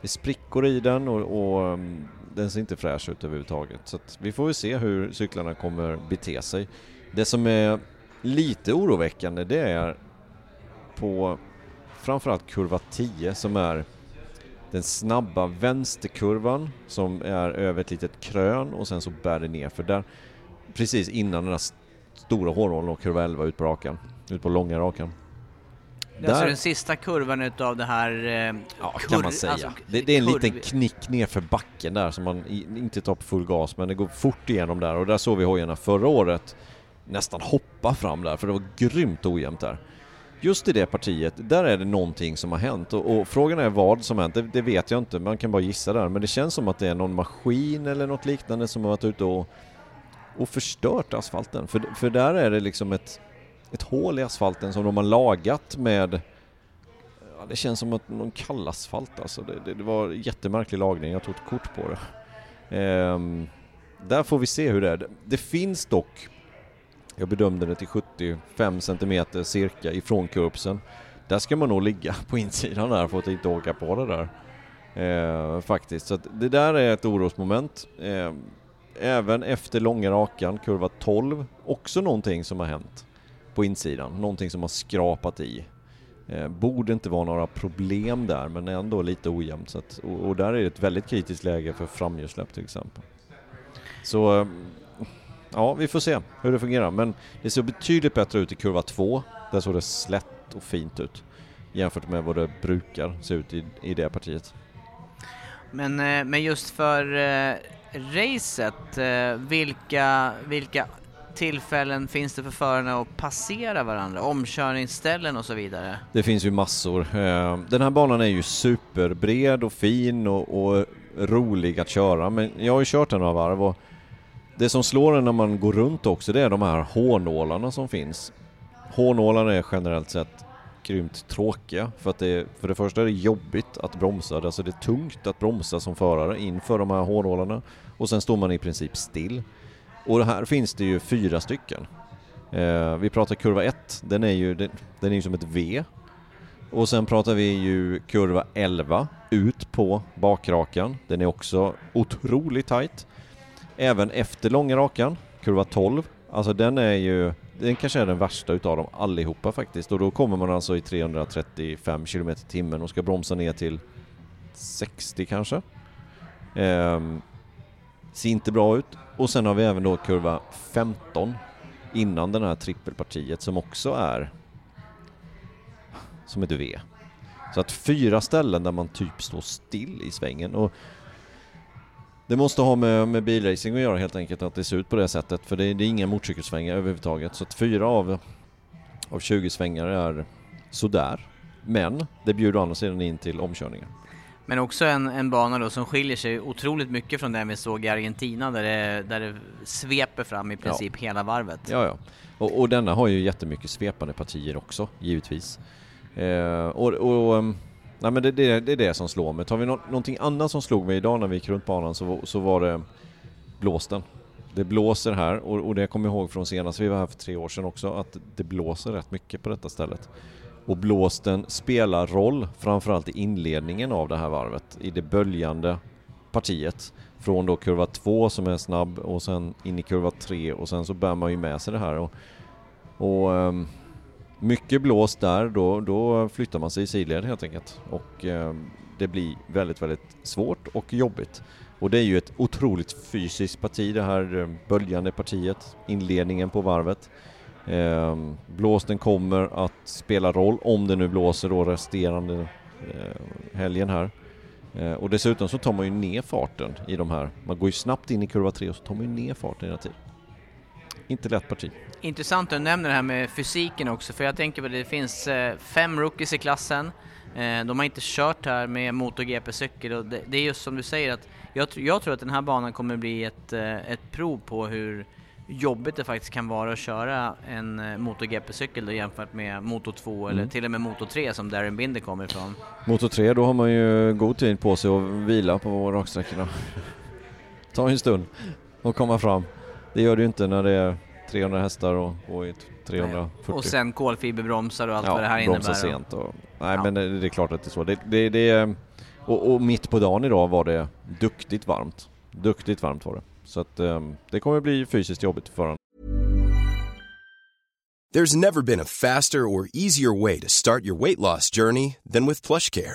Det är sprickor i den och, och mm, den ser inte fräsch ut överhuvudtaget. Så vi får väl se hur cyklarna kommer bete sig. Det som är lite oroväckande det är på framförallt kurva 10 som är den snabba vänsterkurvan som är över ett litet krön och sen så bär det ner för där precis innan den där stora hårhålen och kurva 11 ut på rakan, ut på långa rakan. Det är alltså den sista kurvan utav det här... Eh, ja, kan man säga. Alltså, det, det, är en kurv. liten knick ner för backen där som man inte tar på full gas men det går fort igenom där och där såg vi hojarna förra året nästan hoppa fram där för det var grymt ojämnt där. Just i det partiet, där är det någonting som har hänt och, och frågan är vad som har hänt, det, det, vet jag inte, man kan bara gissa där men det känns som att det är någon maskin eller något liknande som har varit ute och, och förstört asfalten. För, för där är det liksom ett ett hål i asfalten som de har lagat med ja, det känns som att någon kallasfalt alltså. Det, det, det, var jättemärklig lagning, jag tog ett kort på det. Ehm, där får vi se hur det är. Det, det finns dock, jag bedömde det till 75 cm cirka ifrån kurbsen. Där ska man nog ligga på insidan där för att inte åka på det där. Eh, faktiskt, så det där är ett orosmoment. Eh, även efter långa rakan, kurva 12, också någonting som har hänt på insidan, någonting som har skrapat i. Eh, borde inte vara några problem där, men ändå lite ojämnt. Så att, och, och, där är det ett väldigt kritiskt läge för framhjulssläpp till exempel. Så eh, ja, vi får se hur det fungerar. Men det ser betydligt bättre ut i kurva 2. Där såg det slätt och fint ut jämfört med vad det brukar se ut i, i det partiet. Men, eh, men just för eh, racet, eh, vilka, vilka tillfällen finns det för förarna att passera varandra? Omkörningsställen och så vidare? Det finns ju massor. Eh, den här banan är ju superbred och fin och, och rolig att köra, men jag har ju kört den några varv och det som slår en när man går runt också, det är de här hårnålarna som finns. Hårnålarna är generellt sett grymt tråkiga för att det, är för det första är det jobbigt att bromsa, alltså det är tungt att bromsa som förare inför de här hårnålarna och sen står man i princip still. Och här finns det ju fyra stycken. Eh, vi pratar kurva 1, den är ju den, den är ju som ett V. Och sen pratar vi ju kurva 11 ut på bakrakan. Den är också otroligt tight. Även efter långa rakan, kurva 12. Alltså den är ju, den kanske är den värsta utav dem allihopa faktiskt. Och då kommer man alltså i 335 km timmen och ska bromsa ner till 60 kanske. Ehm, ser inte bra ut. Och sen har vi även då kurva 15 innan den här trippelpartiet som också är som ett V. Så att fyra ställen där man typ står still i svängen. Och det måste ha med, med bilracing att göra helt enkelt, att det ser ut på det sättet. För det är, det är inga motorcykelsvängar överhuvudtaget. Så att fyra av, av 20 svängar är sådär. Men det bjuder å andra sidan in till omkörningar. Men också en, en bana då som skiljer sig otroligt mycket från den vi såg i Argentina där det, där det sveper fram i princip ja. hela varvet. Ja, ja. Och, och denna har ju jättemycket svepande partier också, givetvis. Eh, och, och um, nej, men det, det, det, är det som slår mig. Tar vi no någonting annat som slog mig idag när vi gick runt banan så, så var det blåsten. Det blåser här och, och det kommer jag ihåg från senast vi var här för tre år sedan också att det blåser rätt mycket på detta stället. Och blåsten spelar roll, framförallt i inledningen av det här varvet, i det böljande partiet. Från då kurva 2 som är snabb och sen in i kurva 3 och sen så bär man ju med sig det här. Och, och um, mycket blås där, då, då flyttar man sig i sidled helt enkelt. Och eh, det blir väldigt, väldigt svårt och jobbigt. Och det är ju ett otroligt fysiskt parti det här eh, böljande partiet, inledningen på varvet. Eh, blåsten kommer att spela roll om det nu blåser då resterande eh, helgen här. Eh, och dessutom så tar man ju ner farten i de här. Man går ju snabbt in i kurva 3 och så tar man ju ner farten hela tiden. Inte lätt parti. Intressant att du nämner det här med fysiken också, för jag tänker på det, det finns eh, fem rookies i klassen. Eh, de har inte kört här med MotoGP-cykel och det, är just som du säger att jag, jag, tror att den här banan kommer bli ett, eh, ett prov på hur jobbigt det faktiskt kan vara att köra en MotoGP-cykel jämfört med Moto 2 eller Mm. till och med Moto 3 som Darren Binder kommer ifrån. Motor 3, då har man ju god tid på sig att vila på raksträckorna. Ta en stund och komma fram. Det gör det ju inte när det är 300 hästar och, och ett 340. Och sen kolfiberbromsar och allt ja, vad det här bromsa innebär. sent och, Nej Ja. men det, det är klart att det är så. Det, det, det, och, och mitt på dagen idag var det duktigt varmt. Duktigt varmt var det. Så att ehm, det kommer bli fysiskt jobbigt för föraren. There's never been a faster or easier way to start your weight loss journey than with PlushCare.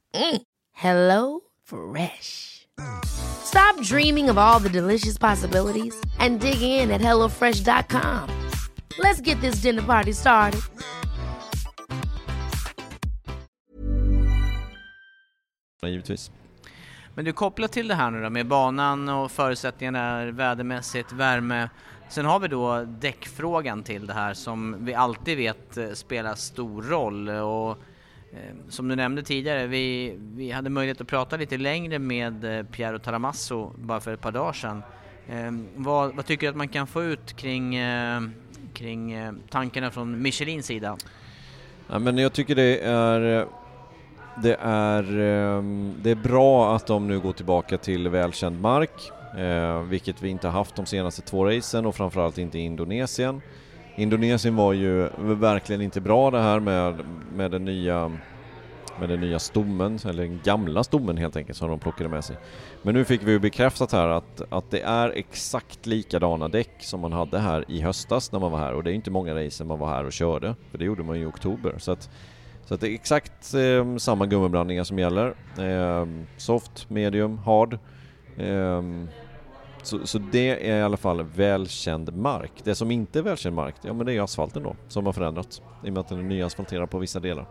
Mm. Hello Fresh. Stop dreaming of all the delicious possibilities and dig in at HelloFresh.com. Let's get this dinner party started. Givetvis. Men du kopplar till det här nu då med banan och förutsättningarna vädermässigt, värme. Sen har vi då däckfrågan till det här som vi alltid vet eh, spelar stor roll. Och, Ehm, som du nämnde tidigare, vi, vi hade möjlighet att prata lite längre med eh, Piero Taramasso bara för ett par dagar sedan. Ehm, vad, vad tycker du att man kan få ut kring, eh, kring eh, tankarna från Michelins sida? Ja, men jag tycker det är det är, ehm, det är bra att de nu går tillbaka till välkänd mark, vilket vi inte haft de senaste två racen och framförallt inte i Indonesien. Indonesien var ju verkligen inte bra det här med, med den nya med den nya stommen, eller den gamla stommen helt enkelt som de plockade med sig. Men nu fick vi ju bekräftat här att, att det är exakt likadana däck som man hade här i höstas när man var här och det är inte många racer man var här och körde, för det gjorde man ju i oktober. Så att, så att det är exakt eh, samma gummiblandningar som gäller. Eh, soft, medium, hard. Eh, så, så det är i alla fall välkänd mark. Det som inte är välkänd mark, ja men det är asfalten då, som har förändrats. I och med att den är nyasfalterad på vissa delar.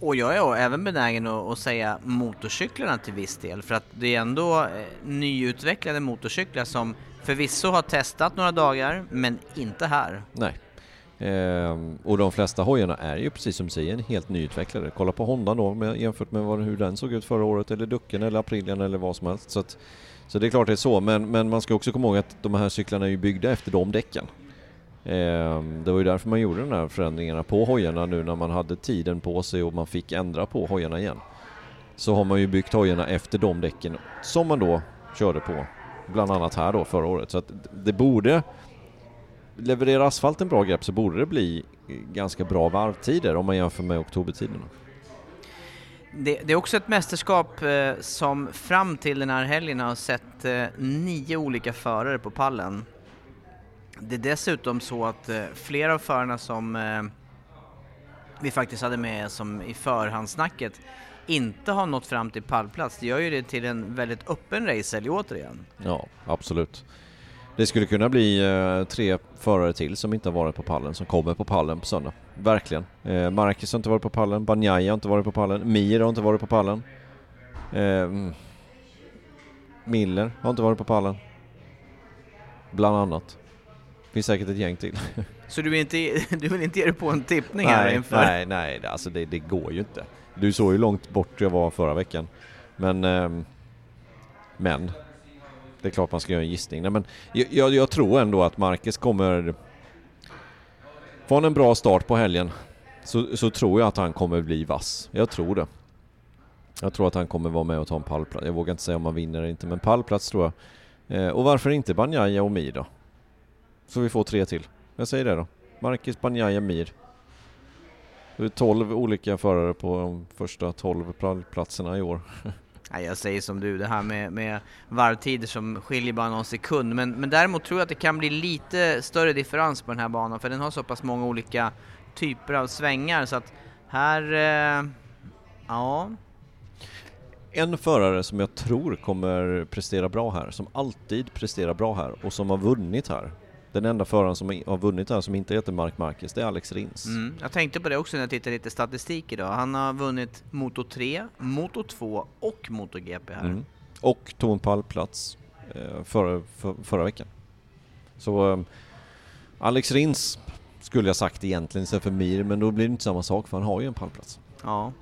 Och jag är även benägen att, säga motorcyklarna till viss del för att det är ändå eh, nyutvecklade motorcyklar som förvisso har testat några dagar men inte här. Nej. Ehm, och de flesta hojarna är ju precis som du säger helt nyutvecklade. Kolla på Honda då med, jämfört med vad, hur den såg ut förra året eller Ducken eller Aprilien eller vad som helst. Så, att, så det är klart det är så men, men man ska också komma ihåg att de här cyklarna är ju byggda efter de däcken. Ehm, det var ju därför man gjorde de här förändringarna på hojarna nu när man hade tiden på sig och man fick ändra på hojarna igen. Så har man ju byggt hojarna efter de däcken som man då körde på bland annat här då förra året. Så att det borde levererar asfalten bra grepp så borde det bli ganska bra varvtider om man jämför med oktobertiderna. Det, det är också ett mästerskap eh, som fram till den här helgen har sett eh, nio olika förare på pallen. Det är dessutom så att eh, flera av förarna som eh, vi faktiskt hade med som i förhandssnacket inte har nått fram till pallplats. Det gör ju det till en väldigt öppen racehelg återigen. Ja, absolut. Det skulle kunna bli eh, tre förare till som inte har varit på pallen, som kommer på pallen på söndag. Verkligen. Eh, Marcus har inte varit på pallen, Banjai har inte varit på pallen, Mir har inte varit på pallen. Eh, Miller har inte varit på pallen. Bland annat. Finns säkert ett gäng till. Så du vill inte, du vill inte ge dig på en tippning här nej, inför? nej, nej, alltså det, det går ju inte. Du såg ju långt bort jag var förra veckan. Men, ehm, men, det är klart man ska göra en gissning. Nej, men jag, jag, jag tror ändå att Marcus kommer... Får han en bra start på helgen så, så tror jag att han kommer bli vass. Jag tror det. Jag tror att han kommer vara med och ta en pallplats. Jag vågar inte säga om han vinner eller inte, men pallplats tror jag. Eh, och varför inte Banjaya och Mir då? Så vi får tre till. Jag säger det då. Marcus Banjaya Mir. Det är 12 olika förare på de första 12 pallplatserna i år. Jag säger som du, det här med, med varvtider som skiljer bara någon sekund. Men, men däremot tror jag att det kan bli lite större differens på den här banan för den har så pass många olika typer av svängar så att här, eh, ja. En förare som jag tror kommer prestera bra här, som alltid presterar bra här och som har vunnit här. Den enda föraren som har vunnit här som inte heter Mark Marquez, det är Alex Rins. Mm, jag tänkte på det också när jag tittade lite statistik idag. Han har vunnit Moto 3, Moto 2 och MotoGP här. Mm. Och tog en pallplats eh, förra, för, förra veckan. Så eh, Alex Rins skulle jag sagt egentligen istället för Mir, men då blir det inte samma sak för han har ju en pallplats. Ja.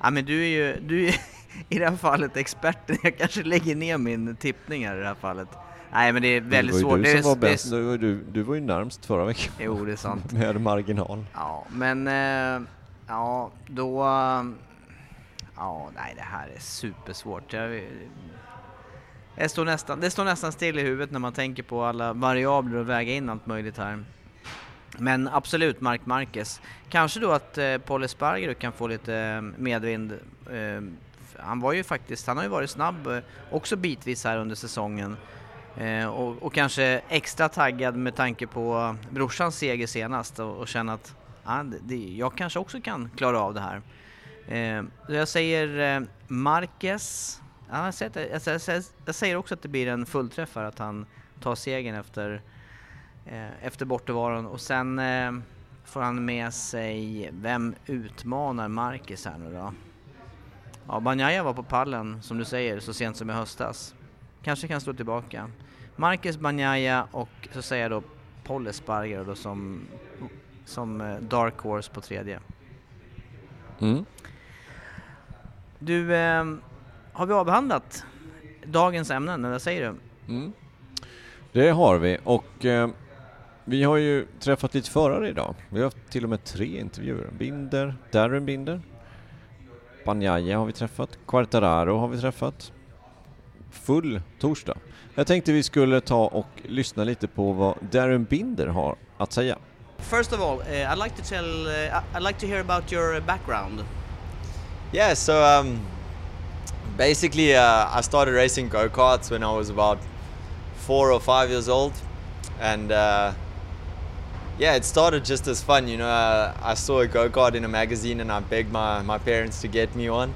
Ja men du är ju, du är i det här fallet experten. Jag kanske lägger ner min tippning här i det här fallet. Nej men det är väldigt svårt. Du, som var bäst. Det, du, du, du var ju närmst förra veckan. Jo det är sant. Med marginal. Ja men, äh, ja då... Ja nej det här är supersvårt. Jag, jag står nästan, det står nästan still i huvudet när man tänker på alla variabler och väga in allt möjligt här. Men absolut Mark Marquez. Kanske då att eh, Paul Espargaro kan få lite eh, medvind. Eh, han var ju faktiskt, han har ju varit snabb eh, också bitvis här under säsongen. Eh, och, och, kanske extra taggad med tanke på brorsans seger senast och, och känna att ah, det, jag kanske också kan klara av det här. Eh, jag säger eh, Marquez. Ja, jag, säger, jag, jag, jag, säger också att det blir en fullträffare, att han tar segern efter Eh, efter bortovaron och sen eh, får han med sig, vem utmanar Marquez här nu då? Ja, Banjaya var på pallen som du säger så sent som i höstas. Kanske kan slå tillbaka. Marcus Banjaya och så säger jag då Paul Espargaro då som, som eh, Dark Horse på tredje. Mm. Du, eh, har vi avhandlat dagens ämnen, eller vad säger du? Mm. Det har vi och eh, vi har ju träffat lite förare idag. Vi har haft till och med tre intervjuer. Binder, Darren Binder, Banjaya har vi träffat, Quartararo har vi träffat. Full torsdag. Jag tänkte vi skulle ta och lyssna lite på vad Darren Binder har att säga. First of all, uh, I'd like to tell, uh, I'd like to hear about your background. Yeah, so um, basically uh, I started racing go-karts when I was about four or five years old and uh, yeah, it started just as fun. You know, uh, I saw a go kart in a magazine, and I begged my, my parents to get me one,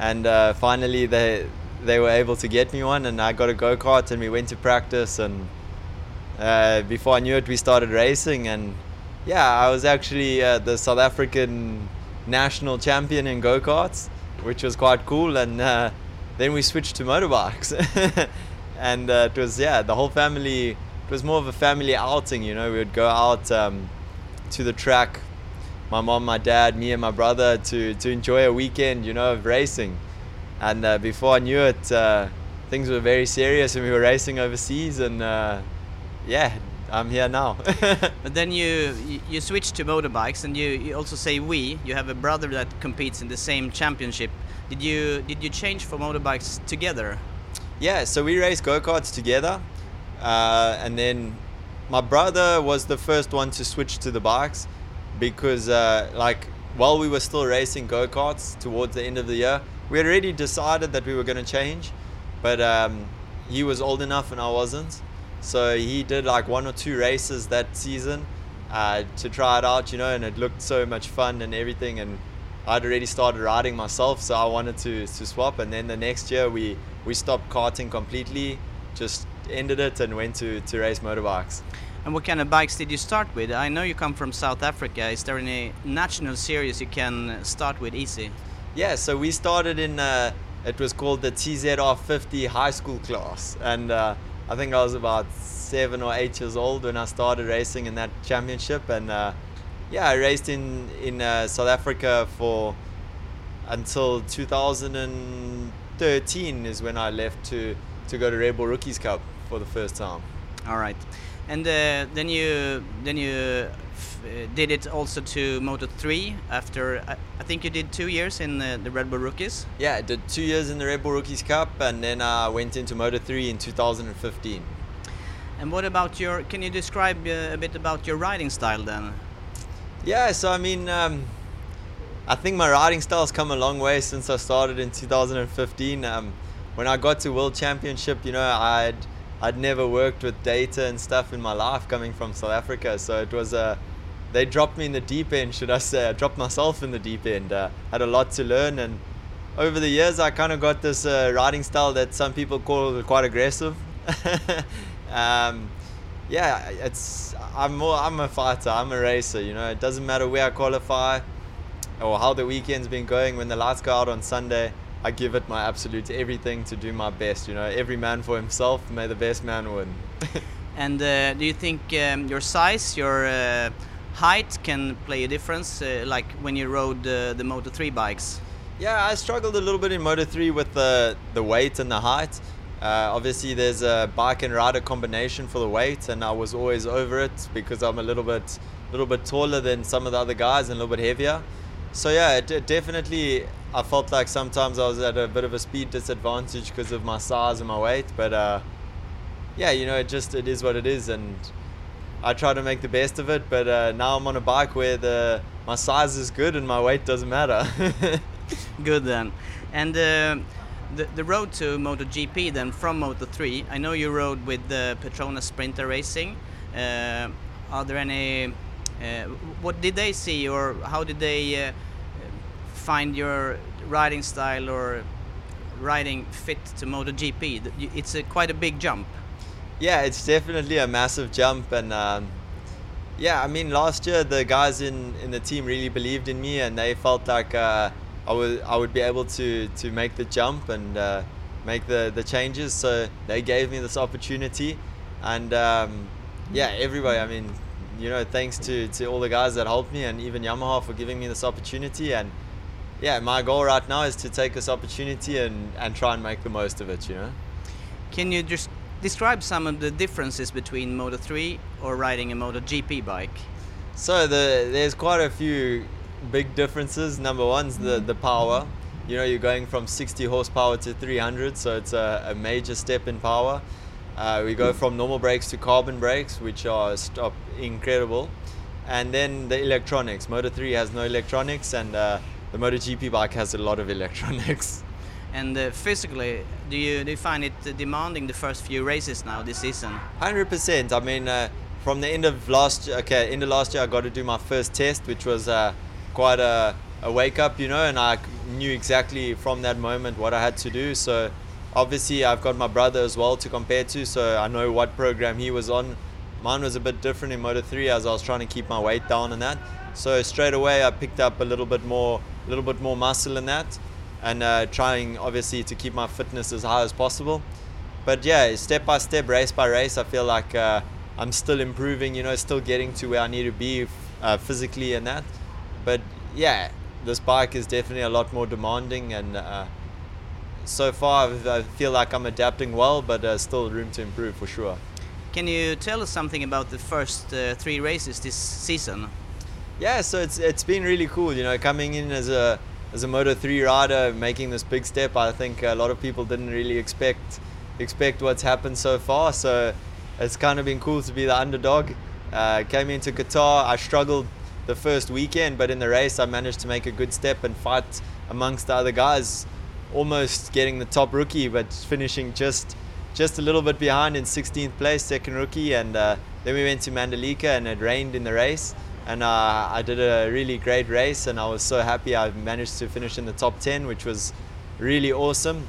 and uh, finally they they were able to get me one, and I got a go kart, and we went to practice, and uh, before I knew it, we started racing, and yeah, I was actually uh, the South African national champion in go karts, which was quite cool, and uh, then we switched to motorbikes, and uh, it was yeah, the whole family it was more of a family outing. You know, we would go out um, to the track, my mom, my dad, me, and my brother to to enjoy a weekend. You know, of racing. And uh, before I knew it, uh, things were very serious, and we were racing overseas. And uh, yeah, I'm here now. but then you you switched to motorbikes, and you, you also say we. You have a brother that competes in the same championship. Did you did you change for motorbikes together? Yeah, so we race go karts together. Uh, and then my brother was the first one to switch to the bikes because, uh, like, while we were still racing go karts towards the end of the year, we had already decided that we were going to change, but um, he was old enough and I wasn't. So he did like one or two races that season uh, to try it out, you know, and it looked so much fun and everything. And I'd already started riding myself, so I wanted to, to swap. And then the next year we, we stopped karting completely, just ended it and went to, to race motorbikes. And what kind of bikes did you start with? I know you come from South Africa. Is there any national series you can start with easy? Yeah, so we started in, uh, it was called the TZR50 high school class. And uh, I think I was about seven or eight years old when I started racing in that championship. And uh, yeah, I raced in, in uh, South Africa for until 2013 is when I left to, to go to Red Bull Rookies Cup for the first time. All right, and uh, then you then you did it also to Moto 3 after I, I think you did two years in uh, the Red Bull Rookies. Yeah, I did two years in the Red Bull Rookies Cup, and then I went into Moto 3 in 2015. And what about your? Can you describe uh, a bit about your riding style then? Yeah, so I mean, um, I think my riding style's come a long way since I started in 2015. Um, when I got to World Championship, you know, I'd I'd never worked with data and stuff in my life coming from South Africa, so it was a they dropped me in the deep end, should I say? I dropped myself in the deep end. Uh, had a lot to learn, and over the years, I kind of got this uh, riding style that some people call quite aggressive. um, yeah, it's I'm more I'm a fighter. I'm a racer. You know, it doesn't matter where I qualify or how the weekend's been going. When the lights go out on Sunday, I give it my absolute everything to do my best. You know, every man for himself. May the best man win. and uh, do you think um, your size, your uh, height, can play a difference? Uh, like when you rode the Moto 3 bikes? Yeah, I struggled a little bit in Moto 3 with the the weight and the height. Uh, obviously, there's a bike and rider combination for the weight, and I was always over it because I'm a little bit, little bit taller than some of the other guys and a little bit heavier. So yeah, it, it definitely. I felt like sometimes I was at a bit of a speed disadvantage because of my size and my weight, but uh, yeah, you know, it just it is what it is, and I try to make the best of it. But uh, now I'm on a bike where the my size is good and my weight doesn't matter. good then, and uh, the, the road to MotoGP then from Moto3, I know you rode with the Petronas Sprinter Racing. Uh, are there any, uh, what did they see or how did they uh, find your riding style or riding fit to MotoGP? It's a, quite a big jump. Yeah, it's definitely a massive jump and um, yeah, I mean last year the guys in, in the team really believed in me and they felt like uh, I would I would be able to to make the jump and uh, make the the changes. So they gave me this opportunity, and um, yeah, everybody. I mean, you know, thanks to to all the guys that helped me, and even Yamaha for giving me this opportunity. And yeah, my goal right now is to take this opportunity and and try and make the most of it. You know. Can you just describe some of the differences between Moto 3 or riding a Moto GP bike? So the there's quite a few big differences. Number one's the the power. You know, you're going from 60 horsepower to 300, so it's a, a major step in power. Uh, we go from normal brakes to carbon brakes, which are stop incredible. And then the electronics. Moto 3 has no electronics, and uh, the MotoGP bike has a lot of electronics. And uh, physically, do you do you find it demanding the first few races now this season? Hundred percent. I mean, uh, from the end of last okay, end of last year, I got to do my first test, which was uh, quite a, a wake up, you know, and I knew exactly from that moment what I had to do. So obviously I've got my brother as well to compare to, so I know what program he was on. Mine was a bit different in Moto 3 as I was trying to keep my weight down and that. So straight away I picked up a little bit more, a little bit more muscle in that, and uh, trying obviously to keep my fitness as high as possible. But yeah, step by step, race by race, I feel like uh, I'm still improving. You know, still getting to where I need to be uh, physically and that. But yeah, this bike is definitely a lot more demanding, and uh, so far I feel like I'm adapting well, but uh, still room to improve for sure. Can you tell us something about the first uh, three races this season? Yeah, so it's it's been really cool. You know, coming in as a as a Moto 3 rider, making this big step. I think a lot of people didn't really expect expect what's happened so far. So it's kind of been cool to be the underdog. Uh, came into Qatar. I struggled the first weekend, but in the race I managed to make a good step and fight amongst the other guys, almost getting the top rookie, but finishing just just a little bit behind in 16th place, second rookie, and uh, then we went to Mandalika and it rained in the race, and uh, I did a really great race, and I was so happy I managed to finish in the top 10, which was really awesome.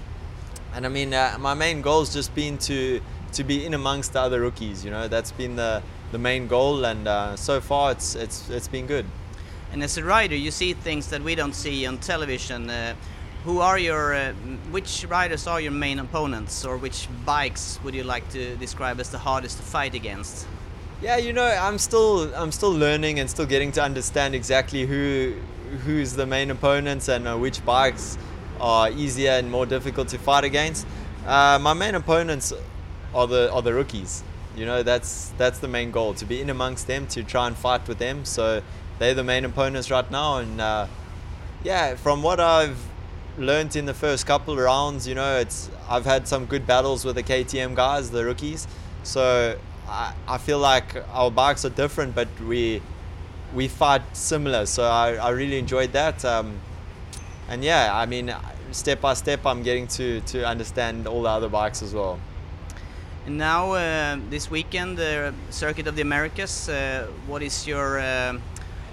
And I mean, uh, my main goal has just been to to be in amongst the other rookies. You know, that's been the the main goal, and uh, so far it's it's it's been good. And as a rider, you see things that we don't see on television. Uh, who are your uh, which riders are your main opponents, or which bikes would you like to describe as the hardest to fight against? Yeah, you know, I'm still I'm still learning and still getting to understand exactly who who's the main opponents and uh, which bikes are easier and more difficult to fight against. Uh, my main opponents are the are the rookies You know, that's that's the main goal to be in amongst them to try and fight with them. So they're the main opponents right now, and uh, yeah, from what I've learned in the first couple of rounds, you know, it's I've had some good battles with the KTM guys, the rookies. So I, I feel like our bikes are different, but we we fight similar. So I, I really enjoyed that. Um, and yeah, I mean, step by step, I'm getting to to understand all the other bikes as well. And now uh, this weekend, the Circuit of the Americas. Uh, what is your uh,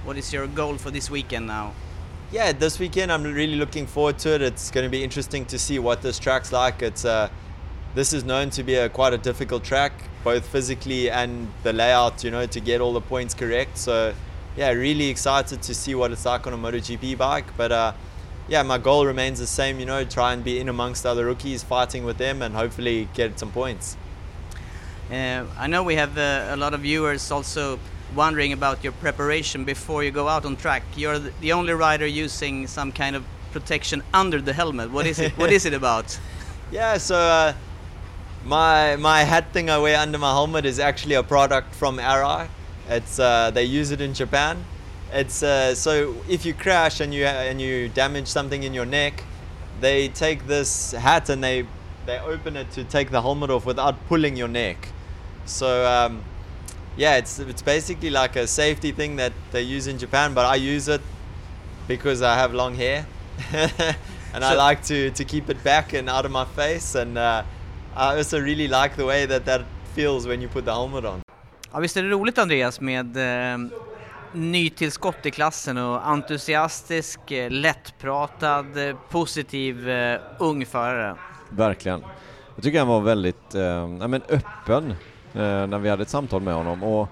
what is your goal for this weekend now? Yeah, this weekend I'm really looking forward to it. It's going to be interesting to see what this track's like. It's uh, this is known to be a quite a difficult track, both physically and the layout. You know, to get all the points correct. So yeah, really excited to see what it's like on a MotoGP bike. But uh, yeah, my goal remains the same. You know, try and be in amongst other rookies, fighting with them, and hopefully get some points. Uh, I know we have uh, a lot of viewers also wondering about your preparation before you go out on track. You're the only rider using some kind of protection under the helmet. What is it? what is it about? Yeah, so uh, my my hat thing I wear under my helmet is actually a product from Arai. It's uh, they use it in Japan. It's uh, so if you crash and you and you damage something in your neck, they take this hat and they they open it to take the helmet off without pulling your neck. So um, yeah, it's it's basically like a safety thing that they use in Japan, but I use it because I have long hair, and I like to to keep it back and out of my face, and uh, I also really like the way that that feels when you put the helmet on. Ja, visst är det roligt Andreas med eh, nytillskott i klassen och entusiastisk, eh, lättpratad, eh, positiv eh, ung förare. Verkligen. Jag tycker han var väldigt eh, men öppen eh, när vi hade ett samtal med honom och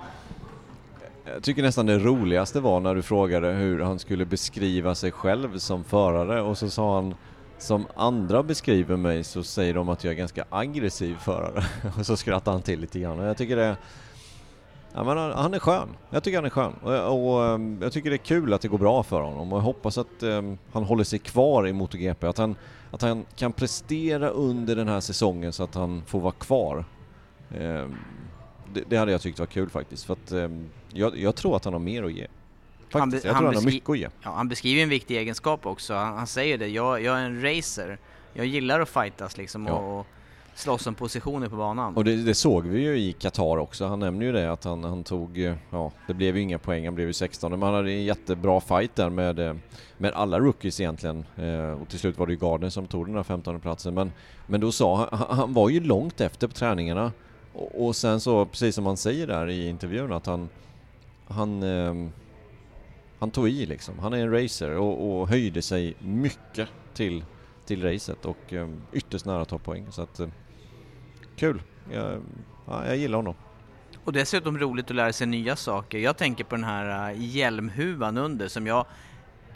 jag tycker nästan det roligaste var när du frågade hur han skulle beskriva sig själv som förare och så sa han som andra beskriver mig så säger de att jag är ganska aggressiv förare och så skrattar han till lite grann och jag tycker det Ja, men han är skön. Jag tycker han är skön. Och, och, eh, jag tycker det är kul att det går bra för honom och jag hoppas att um, han håller sig kvar i MotoGP. Att han, att han kan prestera under den här säsongen så att han får vara kvar. Um, det, det, hade jag tyckt var kul faktiskt. För att um, jag, jag, tror att han har mer att ge. Faktiskt. Han, jag tror han, han har mycket att ge. Ja, han beskriver en viktig egenskap också. Han, han säger det, jag, jag, är en racer. Jag gillar att fightas liksom. Ja. Och, slåss om positioner på banan. Och det, det, såg vi ju i Qatar också. Han nämnde ju det att han, han tog, ja det blev ju inga poäng, han blev ju 16 men han hade en jättebra fight där med, eh, med alla rookies egentligen. Eh, och till slut var det ju Gardner som tog den här 15 platsen men, men då sa han, han var ju långt efter på träningarna och, och sen så, precis som han säger där i intervjun att han, han eh, han tog i liksom. Han är en racer och, och höjde sig mycket till, till racet och um, ytterst nära att ta poäng. Så att, eh, kul. Jag, ja, jag gillar honom. Och dessutom roligt att lära sig nya saker. Jag tänker på den här uh, hjälmhuvan under som jag,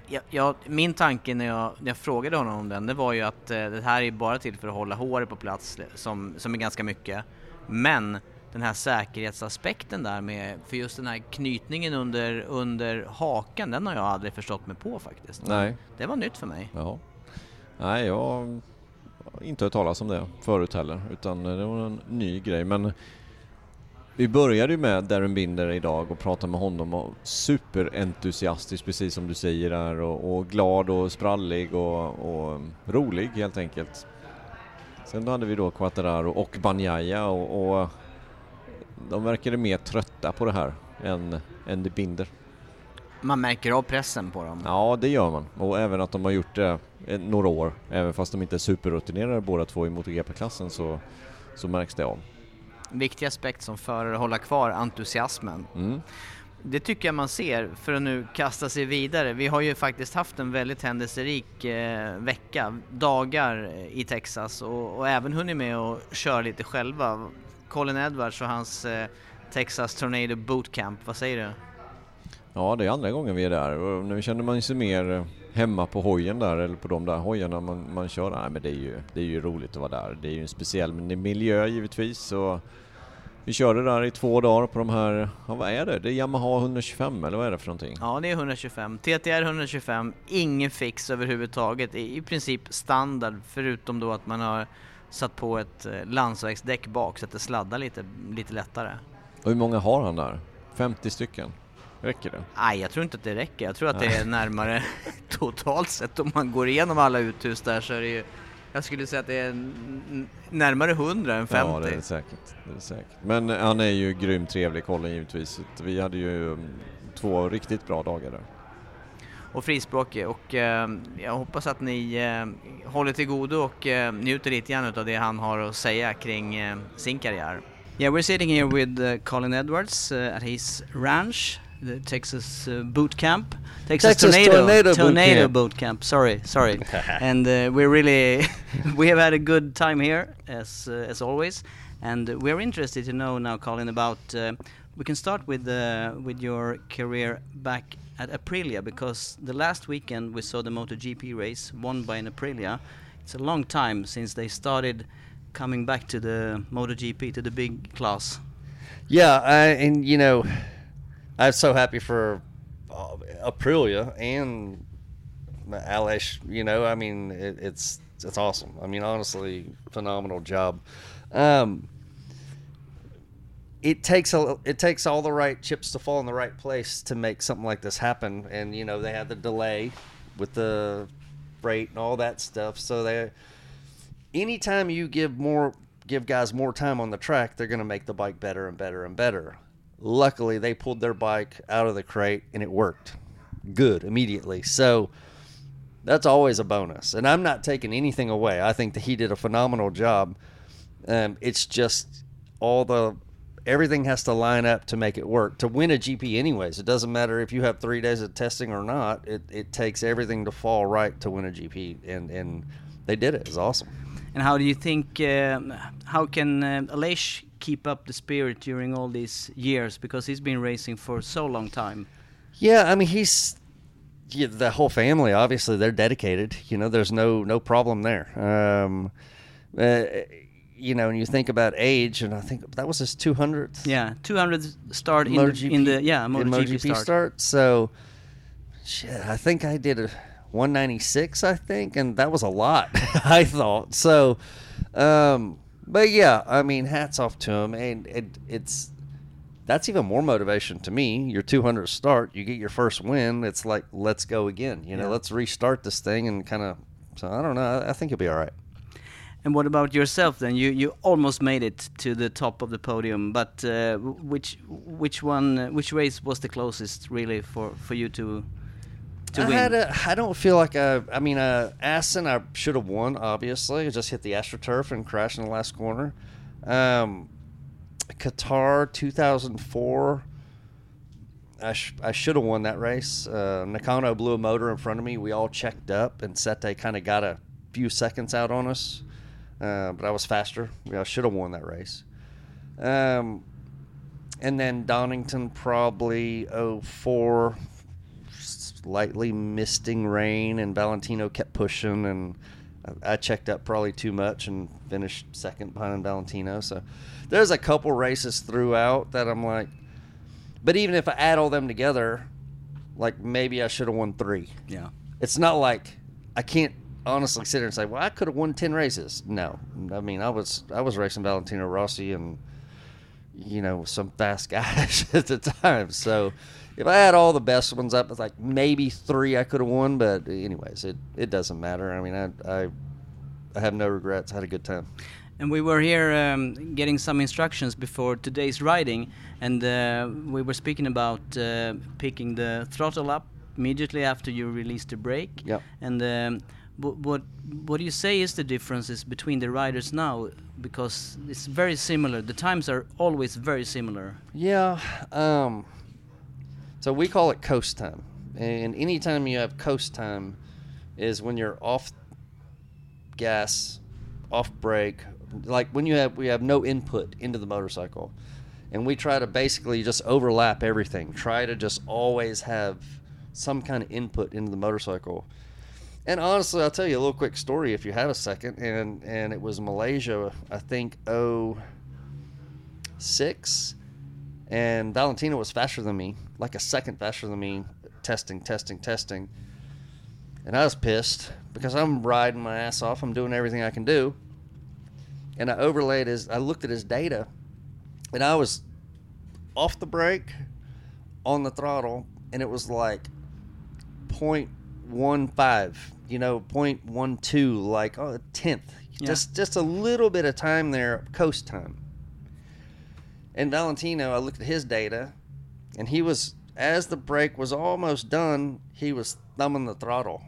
jag, jag, min tanke när jag, när jag frågade honom om den, det var ju att uh, det här är bara till för att hålla håret på plats som, som är ganska mycket. Men den här säkerhetsaspekten där med, för just den här knytningen under, under hakan, den har jag aldrig förstått mig på faktiskt. Nej. Det var nytt för mig. Ja. Nej, jag inte hört talas om det förut heller, utan det var en ny grej. Men vi började ju med Darren Binder idag och pratade med honom och superentusiastisk precis som du säger där och, och glad och sprallig och, och, rolig helt enkelt. Sen hade vi då Quattararo och Banjaya och, och de verkade mer trötta på det här än, än de Binder. Man märker av pressen på dem. Ja, det gör man. Och även att de har gjort det några år, även fast de inte är superrutinerade båda två i MotoGP-klassen så, så märks det av. Viktig aspekt som förare, hålla kvar entusiasmen. Mm. Det tycker jag man ser, för att nu kasta sig vidare. Vi har ju faktiskt haft en väldigt händelserik eh, vecka, dagar i Texas och, och, även hunnit med att köra lite själva. Colin Edwards och hans eh, Texas Tornado Bootcamp, vad säger du? Ja, det är andra gången vi är där och nu känner man sig mer eh, hemma på hojen där eller på de där hojarna man, man kör. Nej, men det är, ju, det är ju roligt att vara där. Det är ju en speciell miljö givetvis. Och vi körde där i två dagar på de här, ja, vad är det? Det är Yamaha 125 eller vad är det för någonting? Ja, det är 125. TTR 125, ingen fix överhuvudtaget. I princip standard förutom då att man har satt på ett eh, landsvägsdäck bak så att det sladdar lite, lite lättare. Och hur många har han där? 50 stycken? Räcker det? Nej, jag tror inte att det räcker. Jag tror att det är närmare totalt sett om man går igenom alla uthus där så är det ju jag skulle säga att det är närmare 100 än 50. Ja, det är det säkert. Det är säkert. Men han är ju grymt trevlig, Colin givetvis. Vi hade ju mm, två riktigt bra dagar där. Och frispråkig och eh, jag hoppas att ni eh, håller till godo och eh, njuter lite grann av det han har att säga kring eh, sin karriär. Yeah, we're sitting here with uh, Colin Edwards uh, at his ranch the Texas uh, boot camp, Texas, Texas tornado, tornado, tornado boot, camp. Sorry, sorry. and uh, we're really we have had a good time here as uh, as always, and we're interested to know now, Colin, about. We can start with uh, with your career back at Aprilia because the last weekend we saw the MotoGP race won by an Aprilia. It's a long time since they started coming back to the MotoGP to the big class. Yeah, and you know I'm so happy for uh, Aprilia and Alish. You know, I mean, it, it's it's awesome. I mean, honestly, phenomenal job. Um, it takes a it takes all the right chips to fall in the right place to make something like this happen. And you know, they had the delay with the freight and all that stuff. So they, anytime you give more give guys more time on the track, they're going to make the bike better and better and better. Luckily, they pulled their bike out of the crate and it worked good immediately. So that's always a bonus. And I'm not taking anything away. I think that he did a phenomenal job. Um, it's just all the everything has to line up to make it work to win a GP. Anyways, it doesn't matter if you have three days of testing or not. It, it takes everything to fall right to win a GP, and and they did it. It's awesome. And how do you think? Um, how can uh, Aleix keep up the spirit during all these years because he's been racing for so long time. Yeah, I mean he's yeah, the whole family. Obviously, they're dedicated. You know, there's no no problem there. Um, uh, you know, and you think about age, and I think that was his 200th. Yeah, 200 start in the, in the yeah MotoGP, start. start. So, shit, I think I did a 196. I think, and that was a lot. I thought so. Um, but yeah, I mean, hats off to him, and it, it's that's even more motivation to me. Your 200 start, you get your first win. It's like let's go again. You know, yeah. let's restart this thing and kind of. So I don't know. I think you'll be all right. And what about yourself then? You you almost made it to the top of the podium, but uh, which which one uh, which race was the closest really for for you to to I win? Had a, I don't feel like I. I mean, uh, Aston, I should have won. Obviously, I just hit the AstroTurf and crashed in the last corner. Um, Qatar 2004. I, sh- I should have won that race. Uh, Nakano blew a motor in front of me. We all checked up, and Sete kind of got a few seconds out on us. Uh, but I was faster. I should have won that race. Um, and then Donington probably 04 slightly misting rain, and Valentino kept pushing, and I checked up probably too much and finished second behind Valentino. So there's a couple races throughout that I'm like, but even if I add all them together, like maybe I should have won three. Yeah. It's not like I can't honestly sit there and say, well, I could have won ten races. No, I mean I was I was racing Valentino Rossi and you know some fast guys at the time. So if I had all the best ones up, it's like maybe three I could have won. But anyways, it, it doesn't matter. I mean, I, I, I have no regrets. I had a good time. And we were here um, getting some instructions before today's riding, and uh, we were speaking about uh, picking the throttle up immediately after you release the brake. Yep. And um, what what do you say is the differences between the riders now? Because it's very similar. The times are always very similar. Yeah. Um, so we call it coast time. And anytime you have coast time is when you're off gas, off brake, like when you have we have no input into the motorcycle. And we try to basically just overlap everything. Try to just always have some kind of input into the motorcycle. And honestly, I'll tell you a little quick story if you have a second. And and it was Malaysia, I think oh six and Valentina was faster than me, like a second faster than me, testing, testing, testing. And I was pissed because I'm riding my ass off. I'm doing everything I can do. and I overlaid his. I looked at his data, and I was off the brake, on the throttle, and it was like 0.15, you know, 0.12, like oh, a tenth, Yeah. just just a little bit of time there, coast time. And Valentino, I looked at his data, and he was as the brake was almost done, he was thumbing the throttle.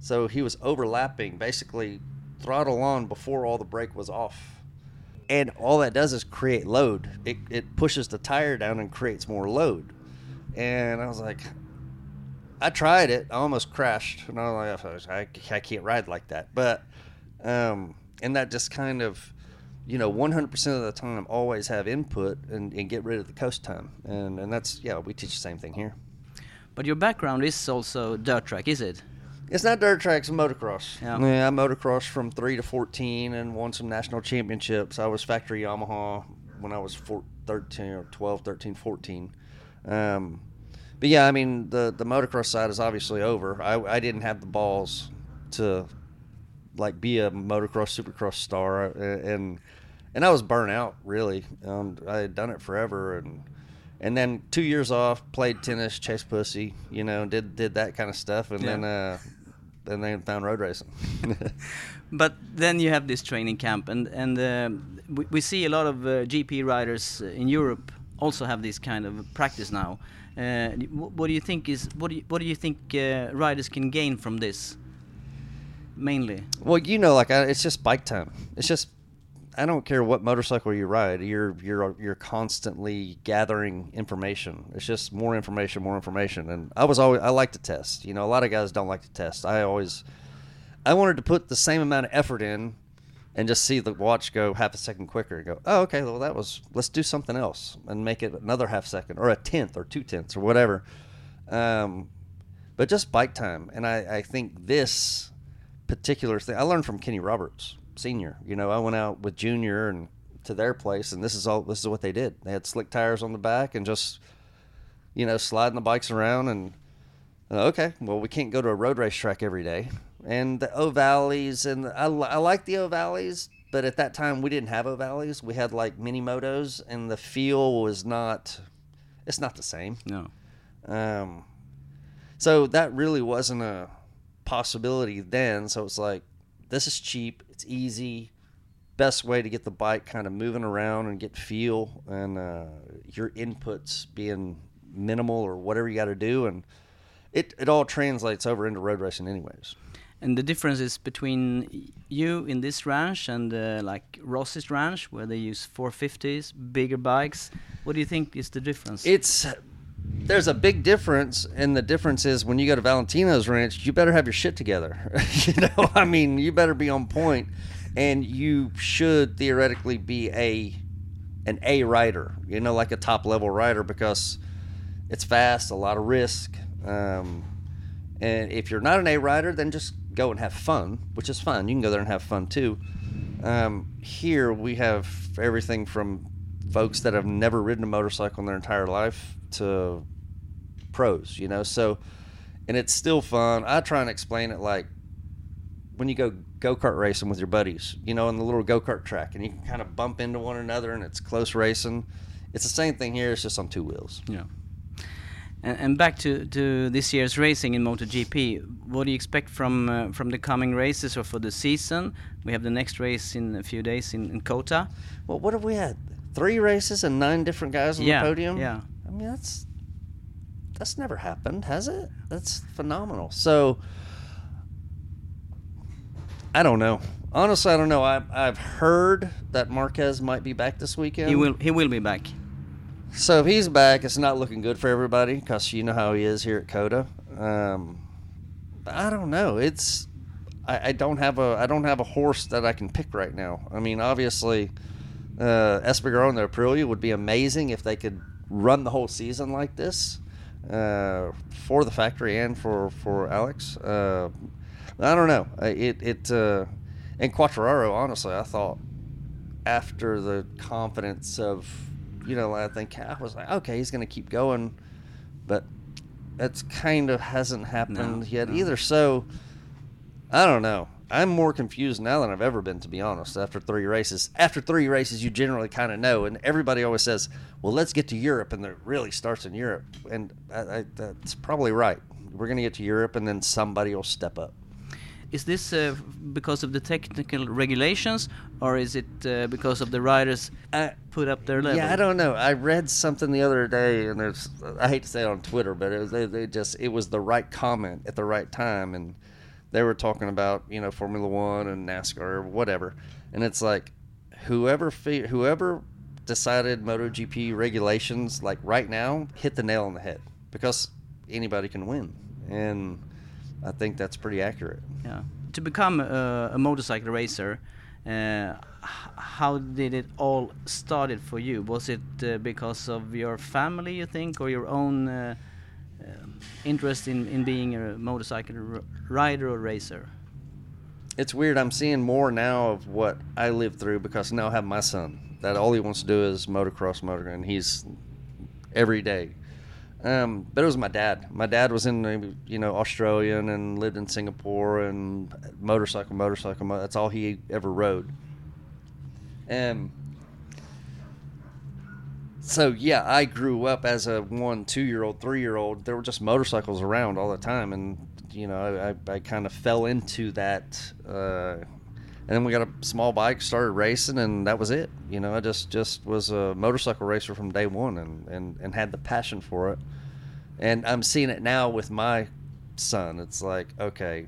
So he was overlapping, basically throttle on before all the brake was off. And all that does is create load. It, it pushes the tire down and creates more load. And I was like, I tried it. I almost crashed. And I was like, I, I can't ride like that. But, um, and that just kind of, you know, 100% of the time always have input and, and get rid of the coast time. And, and that's, yeah, we teach the same thing here. But your background is also dirt track, is it? It's not dirt tracks, it's motocross. Yeah. I motocrossed from 3 to 14 and won some national championships. I was factory Yamaha when I was four, 13 or 12, 13, 14. Um, but yeah, I mean, the, the motocross side is obviously over. I, I didn't have the balls to like be a motocross supercross star uh, and and I was burnt out really. Um, I had done it forever and and then two years off, played tennis, chased pussy, you know, did did that kind of stuff, and then uh, and then they found road racing. But then you have this training camp, and and uh, we, we see a lot of uh, GP riders in Europe also have this kind of practice now. Uh, what do you think is what do you, what do you think uh, riders can gain from this? Mainly, well, you know, like I, it's just bike time. It's just I don't care what motorcycle you ride. You're you're you're constantly gathering information. It's just more information, more information. And I was always I like to test. You know, a lot of guys don't like to test. I always I wanted to put the same amount of effort in and just see the watch go half a second quicker and go, oh, okay, well, that was, let's do something else and make it another half second or a tenth or two tenths or whatever. Um, but just bike time. And I, I think this particular thing, I learned from Kenny Roberts, senior. You know, I went out with junior and to their place, and this is all, this is what they did. They had slick tires on the back and just, you know, sliding the bikes around and, okay, well, we can't go to a road race track every day. And the O Valleys, and I, I like the O Valleys, but at that time we didn't have O Valleys. We had like mini motos, and the feel was not, it's not the same. no. Um, so that really wasn't a possibility then. So it's like, this is cheap, it's easy, best way to get the bike kind of moving around and get feel, and uh, your inputs being minimal or whatever you got to do, and it it all translates over into road racing anyways. And the difference is between you in this ranch and uh, like Ross's ranch, where they use 450s, bigger bikes. What do you think is the difference? It's there's a big difference, and the difference is when you go to Valentino's ranch, you better have your shit together. you know, I mean, you better be on point, and you should theoretically be a an A rider. You know, like a top level rider because it's fast, a lot of risk. Um, and if you're not an A rider, then just go and have fun, which is fun. You can go there and have fun too. Um, here we have everything from folks that have never ridden a motorcycle in their entire life to pros, you know. So, and it's still fun. I try and explain it like when you go go kart racing with your buddies, you know, in the little go kart track, and you can kind of bump into one another, and it's close racing. It's the same thing here. It's just on two wheels. Yeah. And, and back to, to this year's racing in MotoGP, what do you expect from uh, from the coming races or for the season? We have the next race in a few days in, in Kota. Well, what have we had? Three races and nine different guys on Yeah, the podium. yeah. I mean, that's that's never happened, has it? That's phenomenal. So, I don't know. Honestly, I don't know. I, I've heard that Marquez might be back this weekend. He will he will be back. So if he's back, it's not looking good for everybody because you know how he is here at Coda. Um, I don't know. It's I, I don't have a I don't have a horse that I can pick right now. I mean, obviously, uh, Espargaro and the Aprilia would be amazing if they could run the whole season like this uh, for the factory and for for Alex. Uh, I don't know. It it uh, and Quattraro. Honestly, I thought after the confidence of you know I think I was like okay he's going to keep going, but that's kind of hasn't happened No, yet no. either. So I don't know. I'm more confused now than I've ever been, to be honest. After three races, after three races, you generally kind of know, and everybody always says, "Well, let's get to Europe," and it really starts in Europe, and I, I, that's probably right. We're going to get to Europe, and then somebody will step up. Is this uh, because of the technical regulations, or is it uh, because of the riders I, put up their level? Yeah, I don't know. I read something the other day, and there's I hate to say it on Twitter, but it was, they, they just it was the right comment at the right time, and they were talking about you know Formula One and NASCAR or whatever, and it's like whoever whoever decided MotoGP regulations like right now hit the nail on the head because anybody can win, and I think that's pretty accurate. Yeah. To become a, a motorcycle racer, uh, how did it all started for you? Was it uh, because of your family, you think, or your own uh, uh, interest in, in being a motorcycle rider or racer? it's weird. I'm seeing more now of what I lived through because now I have my son. That all he wants to do is motocross, motor, and he's every day. Um, but it was my dad. My dad was in, you know, Australian and lived in Singapore and motorcycle, motorcycle. mo- That's all he ever rode. And so yeah, I grew up as a one, two year old, three year old. There were just motorcycles around all the time, and you know, I, I kind of fell into that. Uh, and then we got a small bike, started racing, and that was it. You know, I just just was a motorcycle racer from day one, and and and had the passion for it. And I'm seeing it now with my son. It's like okay,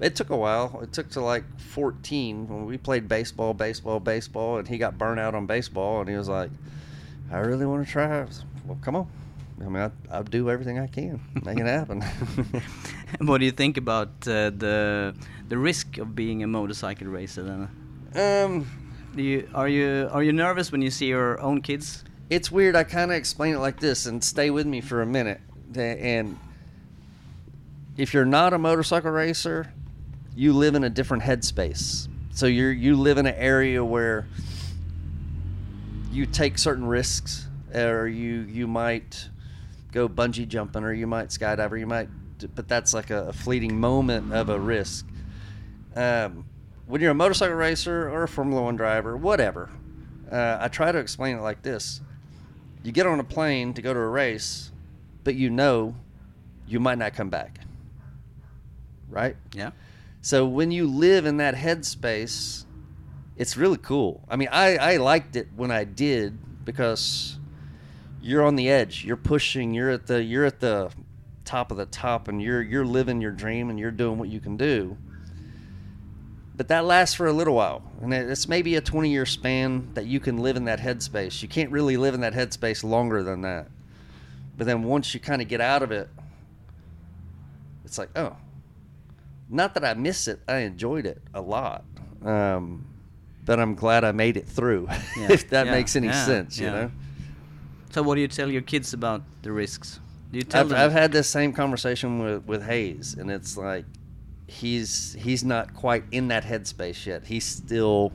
it took a while. It took to like 14 when we played baseball, baseball, baseball, and he got burnt out on baseball, and he was like, "I really want to try." Well, come on. I mean, I, I'll do everything I can, make it happen. what do you think about uh, the the risk of being a motorcycle racer? Then, um, do you are you are you nervous when you see your own kids? it's weird. I kind of explain it like this, and stay with me for a minute. And if you're not a motorcycle racer, you live in a different headspace. So you're you live in an area where you take certain risks, or you you might go bungee jumping, or you might skydive, or you might. But that's like a, a fleeting moment of a risk. Um, when you're a motorcycle racer or a Formula One driver, whatever, uh, I try to explain it like this: you get on a plane to go to a race, but you know you might not come back. Right? Yeah. So when you live in that headspace, it's really cool. I mean, I, I liked it when I did because you're on the edge. You're pushing. You're at the you're at the top of the top, and you're you're living your dream, and you're doing what you can do. But that lasts for a little while, and it's maybe a 20 year span that you can live in that headspace. You can't really live in that headspace longer than that. But then once you kind of get out of it, it's like, oh, not that I miss it. I enjoyed it a lot. Um, but I'm glad I made it through, Yeah. if that Yeah, makes any yeah, sense, you know? So, what do you tell your kids about the risks? Do you tell I've, them? I've had this same conversation with, with Hayes, and it's like he's he's not quite in that headspace yet. He's still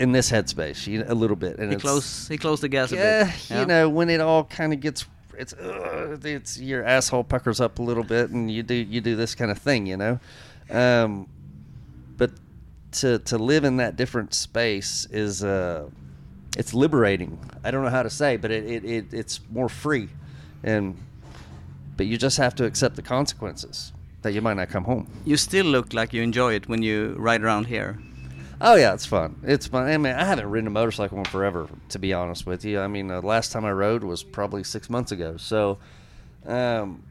in this headspace you know, a little bit. And he close he closed the gas a yeah, bit. Yeah, you know, when it all kind of gets it's uh, it's your asshole puckers up a little bit, and you do you do this kind of thing, you know. Um, but to to live in that different space is uh, it's liberating. I don't know how to say, but it, it, it it's more free, and but you just have to accept the consequences that you might not come home. You still look like you enjoy it when you ride around here. Oh yeah, it's fun. It's fun. I mean, I haven't ridden a motorcycle in forever, to be honest with you. I mean, the last time I rode was probably six months ago. So, um,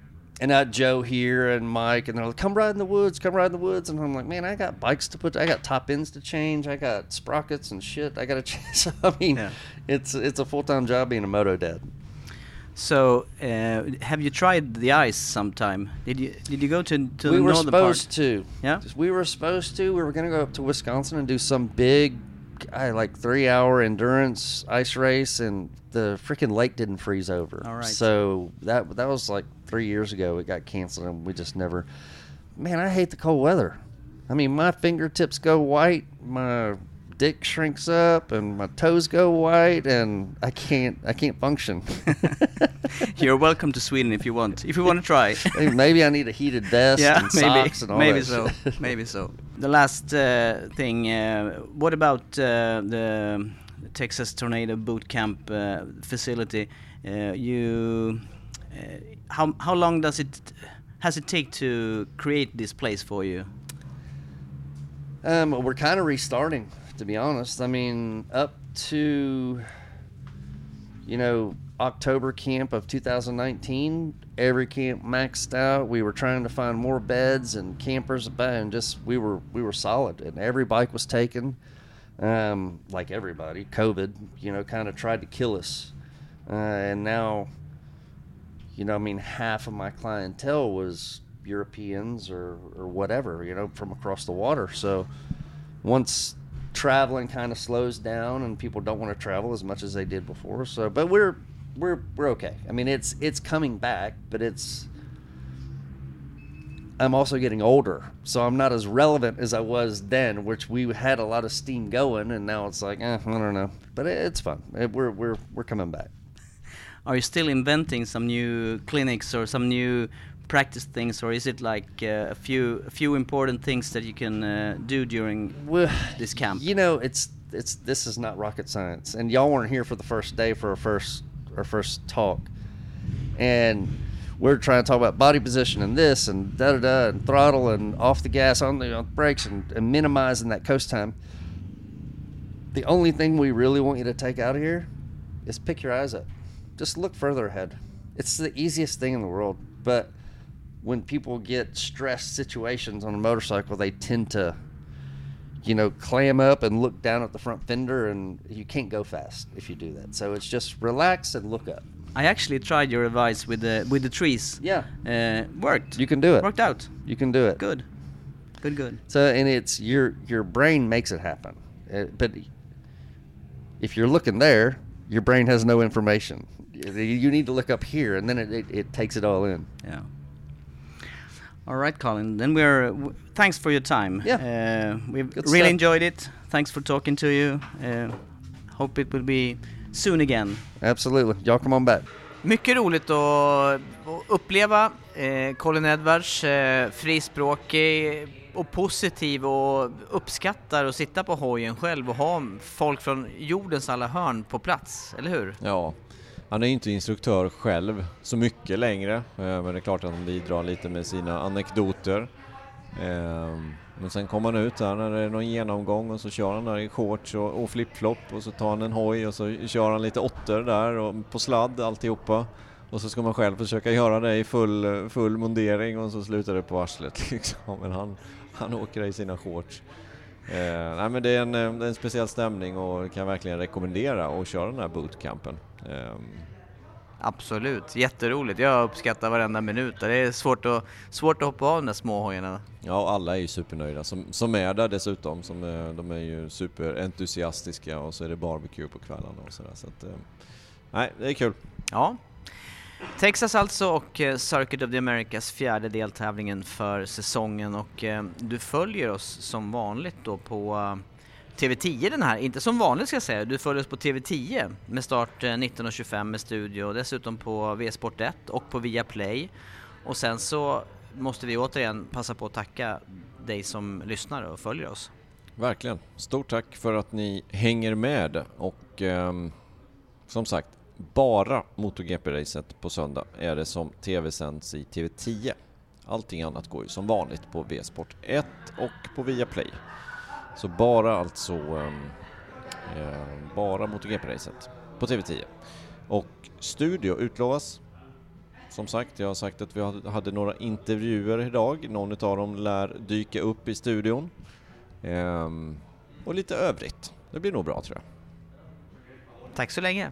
and now Joe here and Mike, and they're like, "Come ride in the woods, come ride in the woods," and I'm like, "Man, I got bikes to put, I got top ends to change, I got sprockets and shit. I got to change." So, I mean, Yeah. it's it's a full time job being a moto dad. So, uh, have you tried the ice sometime? Did you did you go to to we the were supposed to. Yeah? We were supposed to. We were going to go up to Wisconsin and do some big, I like three hour endurance ice race, and the freaking lake didn't freeze over. All right. So that that was like three years ago. It got canceled, and we just never. Man, I hate the cold weather. I mean, my fingertips go white. My dick shrinks up and my toes go white and I can't I can't function. You're welcome to Sweden if you want. If you want to try. maybe I need a heated vest yeah, and maybe, socks and all maybe that so. shit. maybe so. The last uh, thing. Uh, what about uh, the Texas Tornado Boot Camp uh, facility? Uh, you. Uh, how how long does it has it take to create this place for you? Um, we're kind of restarting, to be honest. I mean, up to you know October camp of 2019, every camp maxed out. We were trying to find more beds and campers, and just we were we were solid, and every bike was taken. Um, like everybody, COVID, you know, kind of tried to kill us, uh, and now, you know, I mean, half of my clientele was Europeans or or whatever, you know, from across the water. So once traveling kind of slows down and people don't want to travel as much as they did before. So, but we're we're we're okay. I mean, it's it's coming back, but it's I'm also getting older, so I'm not as relevant as I was then, which we had a lot of steam going, and now it's like, eh, I don't know. But it, it's fun. It, we're we're we're coming back. Are you still inventing some new clinics or some new practice things, or is it like uh, a few a few important things that you can uh, do during Well, this camp? You know, it's it's this is not rocket science, and y'all weren't here for the first day for our first our first talk, and we're trying to talk about body position and this and da da da and throttle and off the gas on the, on the brakes and, and minimizing that coast time. The only thing we really want you to take out of here is pick your eyes up. Just look further ahead. It's the easiest thing in the world, but when people get stressed situations on a motorcycle, they tend to, you know, clam up and look down at the front fender, and you can't go fast if you do that. So it's just relax and look up. I actually tried your advice with the with the trees. Yeah. uh, worked. You can do it. Worked out. You can do it. Good, good, good. So and it's your your brain makes it happen, Uh, but if you're looking there, your brain has no information. You need to look up here, and then it, it, it takes it all in. Yeah. All right, Colin. Then we're. W- thanks for your time. Yeah. Uh, we've Good really stuff. enjoyed it. Thanks for talking to you. Uh, hope it will be soon again. Absolutely, y'all come on back. Mycket roligt att, att uppleva eh, Colin Edwards, eh, frispråkig och positiv och uppskattar att sitta på hojen själv och ha folk från jordens alla hörn på plats, eller hur? Ja, han är ju inte instruktör själv så mycket längre, eh, men det är klart att han bidrar lite med sina anekdoter. Ehm, men sen kommer han ut där när det är någon genomgång och så kör han där i shorts och, och flipflop och så tar han en hoj och så kör han lite åttor där och på sladd alltihopa. Och så ska man själv försöka göra det i full, full mundering och så slutar det på arslet liksom. Men han, han åker i sina shorts. Eh, nej men det är, en, eh, det är en speciell stämning och kan verkligen rekommendera att köra den här bootcampen. Eh, Absolut, jätteroligt. Jag uppskattar varenda minut. Det är svårt att, svårt att hoppa av de där små hojarna. Ja, alla är ju supernöjda som, som är där dessutom. Som är, de är ju superentusiastiska och så är det barbecue på kvällarna och sådär. Så att, eh, nej, det är kul. Ja. Texas alltså och eh, Circuit of the Americas fjärde deltävlingen för säsongen och eh, du följer oss som vanligt då på eh, TV10 den här, inte som vanligt ska jag säga, du följer oss på TV10 med start 19.25 med studio och dessutom på V-sport 1 och på Viaplay. Och sen så måste vi återigen passa på att tacka dig som lyssnar och följer oss. Verkligen. Stort tack för att ni hänger med och eh, som sagt, bara MotoGP-racet på söndag är det som tv-sänds i TV10. Allting annat går ju som vanligt på V-sport 1 och på Viaplay. Så bara alltså ehm, eh, bara MotoGP-racet på TV10. Och studio utlovas. Som sagt, jag har sagt att vi hade- några intervjuer idag. Någon av dem lär dyka upp i studion. Ehm, och lite övrigt. Det blir nog bra tror jag. Tack så länge!